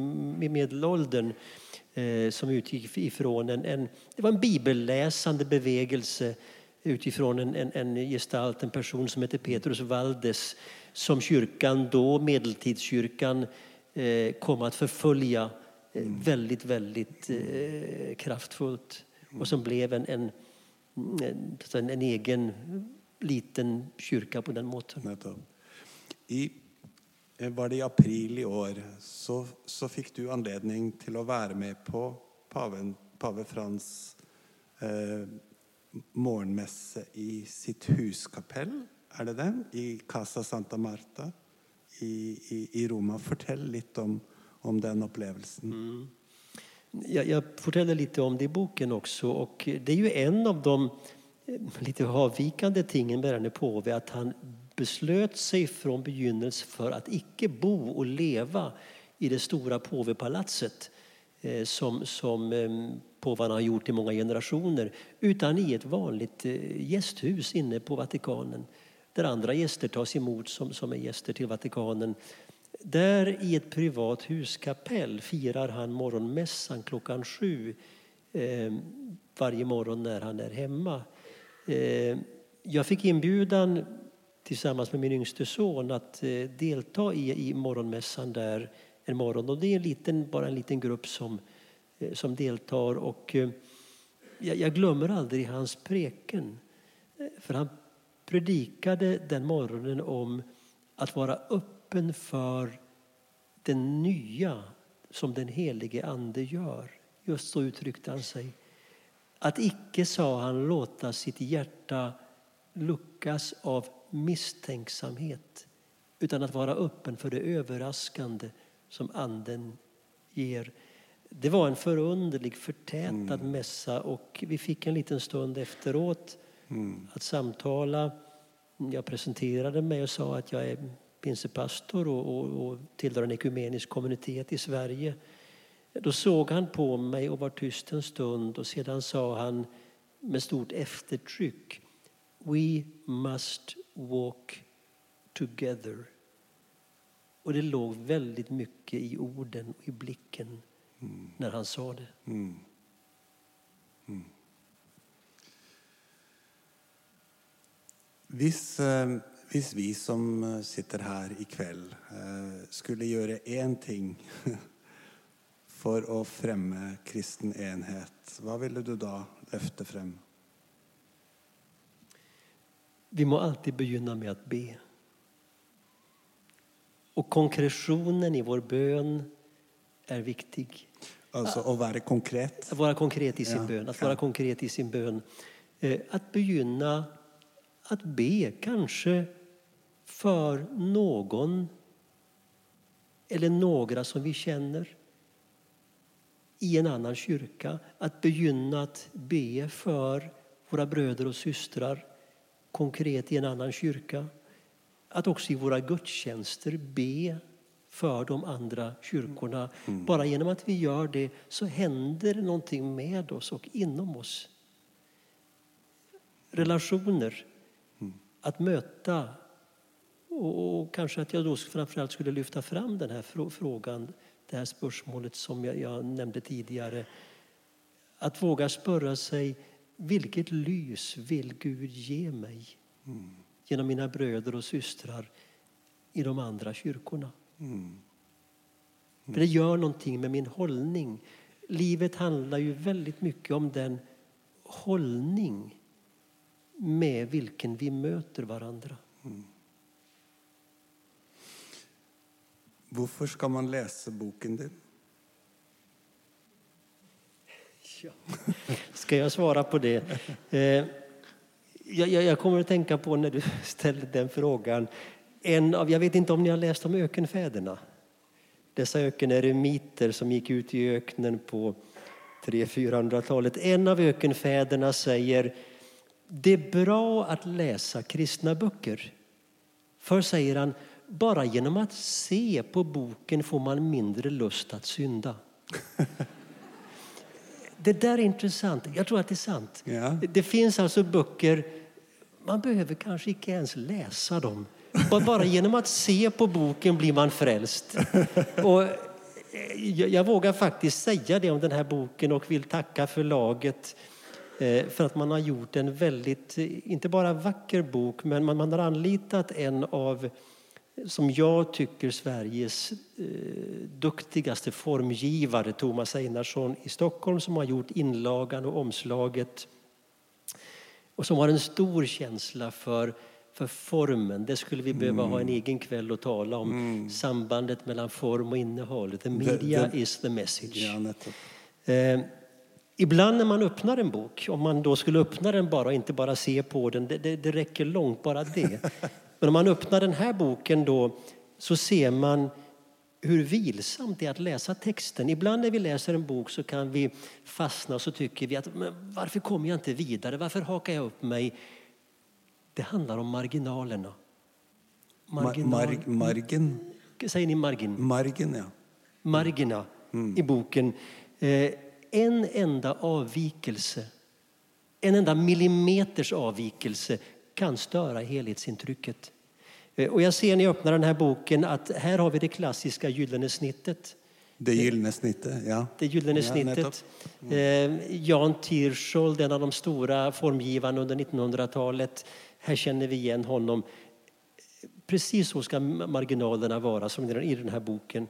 medelåldern eh, som utgick ifrån en, en, det var en bibelläsande bevegelse utifrån en, en, en gestalt, en person som heter Petrus Valdes som kyrkan då, medeltidskyrkan, eh, kom att förfölja eh, väldigt, väldigt eh, kraftfullt och som blev en, en, en, en, en egen liten kyrka på den måten. I, Eh, var det i april i år så, så fikk du anledning til å være med på paven, pave Frans eh, morgenmesse i sitt huskapell, er det det? I Casa Santa Marta i, i, i Roma. Fortell litt om, om den opplevelsen. Mm. Jag, jag fortäller lite om det i boken också. Och det är ju en av de eh, lite avvikande tingen med denne påve att han beslöt sig från begynnelsen för att icke bo och leva i det stora påvepalatset eh, som, som ehm, påvarna har gjort i många generationer utan i ett vanligt eh, gästhus inne på Vatikanen där andra gäster tas emot som, som är gäster till Vatikanen. Där i ett privat huskapell firar han morgonmässan klockan sju eh, varje morgon när han är hemma. Eh, jag fick inbjudan tillsammans med min yngste son att eh, delta i, i morgonmässan där en morgon. Och det är en liten, bara en liten grupp som, eh, som deltar. Och, eh, jag, jag glömmer aldrig hans preken. För han predikade den morgonen om att vara öppen för det nya som den helige Ande gör. Just så uttryckte han sig. Att icke, sa han, låta sitt hjärta luckas av misstänksamhet utan att vara öppen för det överraskande som Anden ger. Det var en förunderlig, förtätad mässa och vi fick en liten stund efteråt att samtala. Jag presenterade mig och sa att jag är pinsepastor och, och, och tillhör en ekumenisk kommunitet i Sverige. Då såg han på mig och var tyst en stund och sedan sa han med stort eftertryck We must walk together. Och det låg väldigt mycket i orden och i blicken när han sa det. Mm. Mm. Visst, eh, hvis vi som eh, sitter här i eh, skulle göra en ting för att främja kristen enhet, vad ville du då lyfta fram? Vi må alltid begynna med att be. Och konkretionen i vår bön är viktig. Altså å være konkret. Att vara konkret i sin Ja, bön. Att ja. vara konkret i sin bön. Eh, Att begynna att be kanske för någon eller några som vi känner i en annan kyrka. Att begynna att be för våra bröder och systrar konkret i en annan kyrka. Att också i våra gudstjänster be för de andra kyrkorna. Bara genom att vi gör det så händer någonting med oss och inom oss. Relationer, att möta och, och kanske att jag då framförallt skulle lyfta fram den här frå- frågan, det här spörsmålet som jag, jag nämnde tidigare. Att våga spöra sig, vilket lys vill Gud ge mig genom mina bröder och systrar i de andra kyrkorna? För det gör någonting med min hållning. Livet handlar ju väldigt mycket om den hållning med vilken vi möter varandra. Varför ska man läsa boken din? Ska jag svara på det? Eh, jag, jag, jag kommer att tänka på när du ställde den frågan. En av, jag vet inte om ni har läst om ökenfäderna? Dessa ökeneremiter som gick ut i öknen på 300-400-talet. En av ökenfäderna säger det är bra att läsa kristna böcker. För, säger han, bara genom att se på boken får man mindre lust att synda. Det där är intressant. Jag tror att det är sant. Ja. Det finns alltså böcker, man behöver kanske inte ens läsa dem. Bara- genom att se på boken blir man frälst. Och eh, jag, vågar faktiskt säga det om den här boken och vill tacka förlaget eh, för att man har gjort en väldigt, eh, inte bara vacker bok, men man har anlitat en av som jag tycker Sveriges eh, duktigaste formgivare, Thomas Einarsson i Stockholm, som har gjort inlagan och omslaget och som har en stor känsla för, för formen. Det skulle vi behöva ha en egen kväll att tala om. Sambandet mellan form och innehåll. The media det- is the message. Ja. Eh, Ibland när man öppnar en bok, om man då skulle öppna den bara och inte bara se på den, det, det, det räcker långt bara det. Men om man öppnar den här boken då så ser man hur vilsamt det är att läsa texten. Ibland när vi läser en bok så kan vi fastna och så tycker vi att varför kommer jag inte vidare? Varför hakar jag upp mig? Det handlar om marginalerna. Marginal. Mar margin? Säger ni margin? Margin, ja. Margina mm. i boken. Eh, en enda avvikelse, en enda millimeters avvikelse kan störa helhetsintrycket. Eh, och jag ser när jag öppnar den här boken att här har vi det klassiska gyllene snittet. Det gyllene snittet, ja. Det gyllene ja, snittet. Mm. Jan Tirschol, en av de stora formgivarna under 1900-talet. Här känner vi igen honom. Precis så ska marginalerna vara som i den här boken.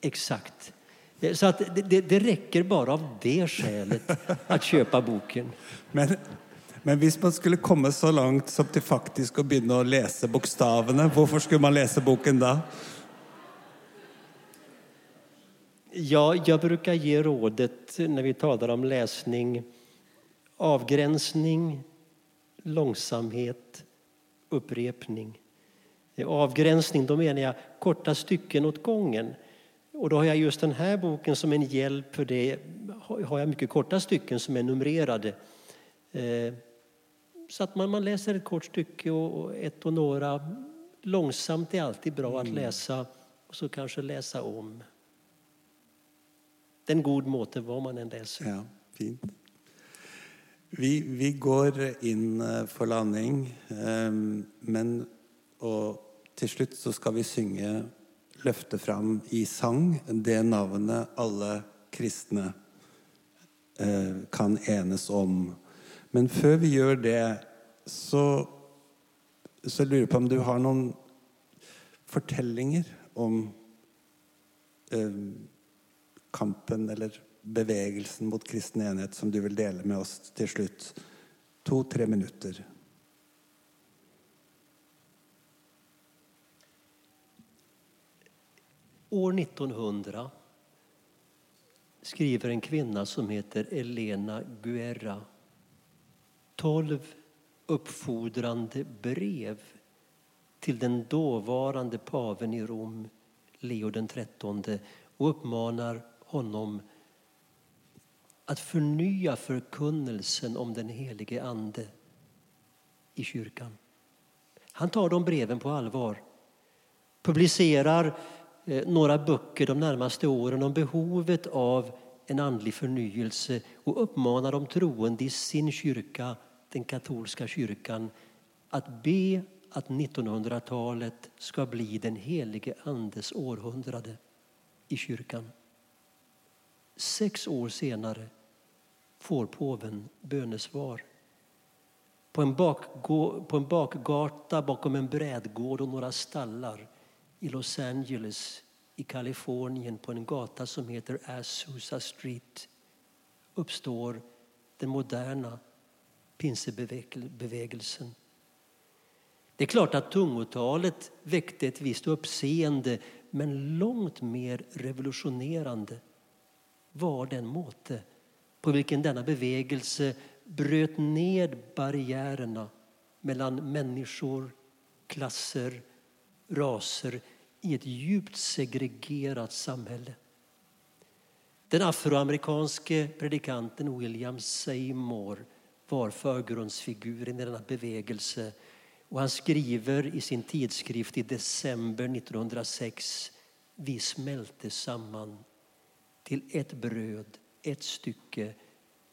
Exakt. Eh, så att det, det räcker bara av det skälet att köpa boken. Men, men om man skulle komma så långt som till faktiskt att börja läsa bokstäverna, varför skulle man läsa boken då? Ja, jag brukar ge rådet när vi talar om läsning avgränsning, långsamhet, upprepning. Avgränsning, då menar jag korta stycken åt gången. Och då har jag just den här boken som en hjälp för det. Har jag mycket korta stycken som är numrerade. Eh, så att man, man läser ett kort stycke och ett och några. Långsamt är alltid bra att mm. läsa och så kanske läsa om. Det är en god måte vad man än läser. Ja, fint. Vi, vi går in eh, för landning, ehm, men och till slut så ska vi sjunga løfte fram i sang det navnet alle kristne eh, kan enes om. Men för vi gör det, så, så lurer jag på om du har någon fortellinger om eh, kampen eller bevegelsen mot kristen enhet som du vill dela med oss till slut. Två, tre minuter. År 1900 skriver en kvinna som heter Elena Guerra tolv uppfordrande brev till den dåvarande paven i Rom, Leo den trettonde och uppmanar honom att förnya förkunnelsen om den helige Ande i kyrkan. Han tar de breven på allvar, publicerar eh, några böcker de närmaste åren om behovet av en andlig förnyelse och uppmanar de troende i sin kyrka, den katolska kyrkan, att be att 1900-talet ska bli den helige Andes århundrade i kyrkan. Sex år senare får påven bönesvar. På en, på en bakgata bakom en brädgård och några stallar i Los Angeles i Kalifornien på en gata som heter Azusa Street uppstår den moderna pinsebevägelsen. Det är klart att tungotalet väckte ett visst uppseende men långt mer revolutionerande var den måte på vilken denna bevägelse bröt ned barriärerna mellan människor, klasser, raser i ett djupt segregerat samhälle. Den afroamerikanske predikanten William Seymour var förgrundsfiguren i denna bevägelse och han skriver i sin tidskrift i december 1906 Vi smälte samman till ett bröd, ett stycke,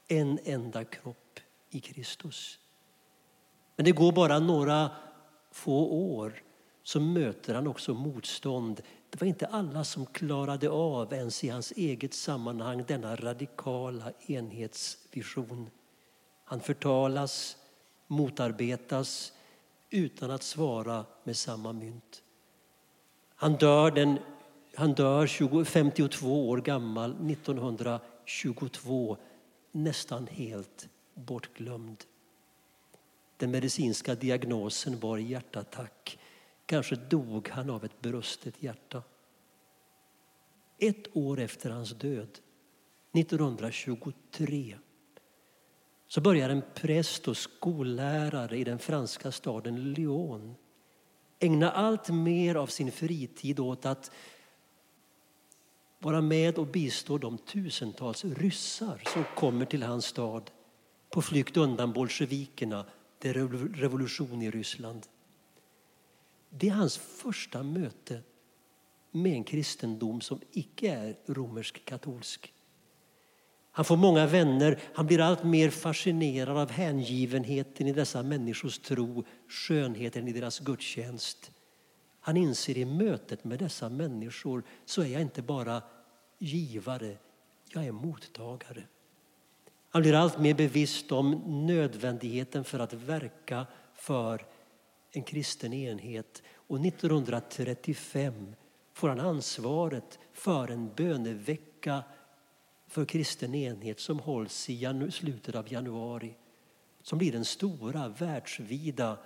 en enda kropp i Kristus. Men det går bara några få år så möter han också motstånd. Det var inte alla som klarade av, ens i hans eget sammanhang, denna radikala enhetsvision. Han förtalas, motarbetas utan att svara med samma mynt. Han dör, den, han dör 20, 52 år gammal 1922, nästan helt bortglömd. Den medicinska diagnosen var hjärtattack Kanske dog han av ett brustet hjärta. Ett år efter hans död, 1923, så börjar en präst och skollärare i den franska staden Lyon ägna allt mer av sin fritid åt att vara med och bistå de tusentals ryssar som kommer till hans stad på flykt undan bolsjevikerna, det är revolution i Ryssland. Det är hans första möte med en kristendom som icke är romersk-katolsk. Han får många vänner, han blir allt mer fascinerad av hängivenheten i dessa människors tro, skönheten i deras gudstjänst. Han inser i mötet med dessa människor så är jag inte bara givare, jag är mottagare. Han blir allt mer bevisst om nödvändigheten för att verka för en kristen enhet. Och 1935 får han ansvaret för en bönevecka för kristen enhet som hålls i slutet av januari. Som blir den stora världsvida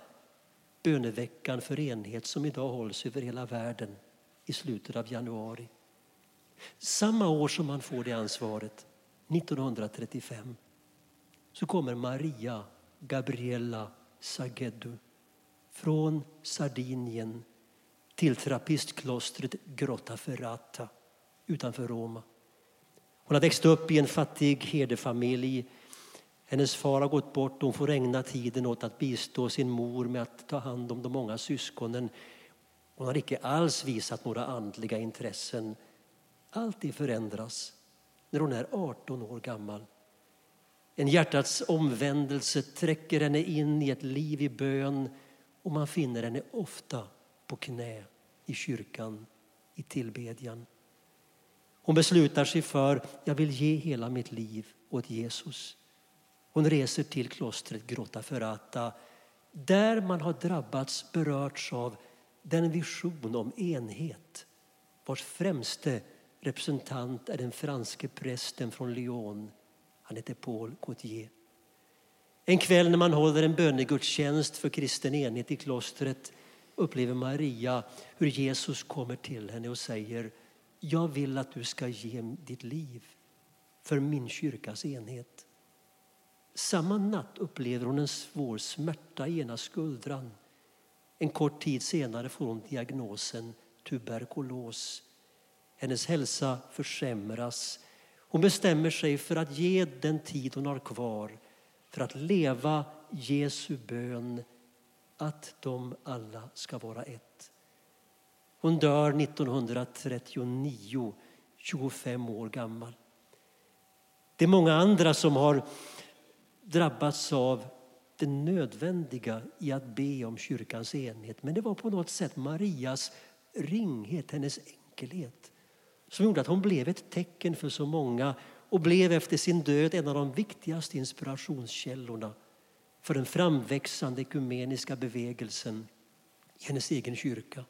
böneveckan för enhet som idag hålls över hela världen i slutet av januari. Samma år som han får det ansvaret, 1935, så kommer Maria Gabriella Sageddu från Sardinien till trappistklostret Grotta Ferrata utanför Roma. Hon har växt upp i en fattig herdefamilj. Hennes far har gått bort och hon får ägna tiden åt att bistå sin mor med att ta hand om de många syskonen. Hon har icke alls visat några andliga intressen. Allt det förändras när hon är 18 år gammal. En hjärtats omvändelse träcker henne in i ett liv i bön och man finner henne ofta på knä i kyrkan, i tillbedjan. Hon beslutar sig för jag vill ge hela mitt liv åt Jesus. Hon reser till klostret Grotta Ferrata där man har drabbats, berörts av den vision om enhet vars främste representant är den franske prästen från Lyon. Han heter Paul Gautier. En kväll när man håller en bönegudstjänst för kristen enhet i klostret upplever Maria hur Jesus kommer till henne och säger jag vill att du ska ge ditt liv för min kyrkas enhet. Samma natt upplever hon en svår smärta i ena skuldran. En kort tid senare får hon diagnosen tuberkulos. Hennes hälsa försämras. Hon bestämmer sig för att ge den tid hon har kvar för att leva Jesu bön att de alla ska vara ett. Hon dör 1939, 25 år gammal. Det är många andra som har drabbats av det nödvändiga i att be om kyrkans enhet. Men det var på något sätt Marias ringhet, hennes enkelhet som gjorde att hon blev ett tecken för så många och blev efter sin död en av de viktigaste inspirationskällorna för den framväxande ekumeniska bevegelsen i hennes egen kyrka.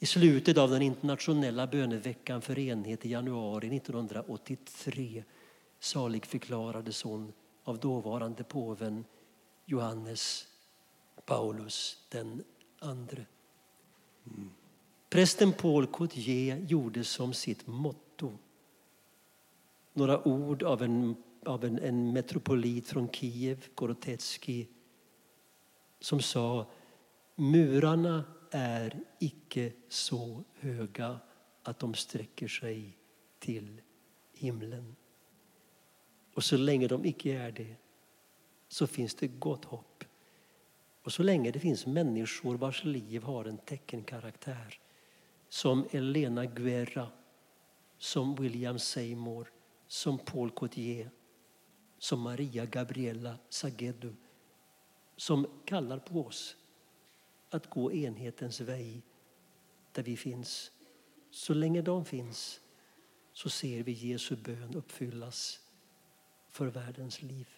I slutet av den internationella böneveckan för enhet i januari 1983 saligförklarades hon av dåvarande påven Johannes Paulus den andre. Mm. Prästen Paul Cotier gjorde som sitt motto några ord av en, av en, en metropolit från Kiev, Gorotetski som sa murarna är icke så höga att de sträcker sig till himlen. Och så länge de icke är det så finns det gott hopp. Och så länge det finns människor vars liv har en teckenkaraktär som Elena Guerra, som William Seymour, som Paul Cotier, som Maria Gabriella Sagedu som kallar på oss att gå enhetens väg där vi finns. Så länge de finns så ser vi Jesu bön uppfyllas för världens liv.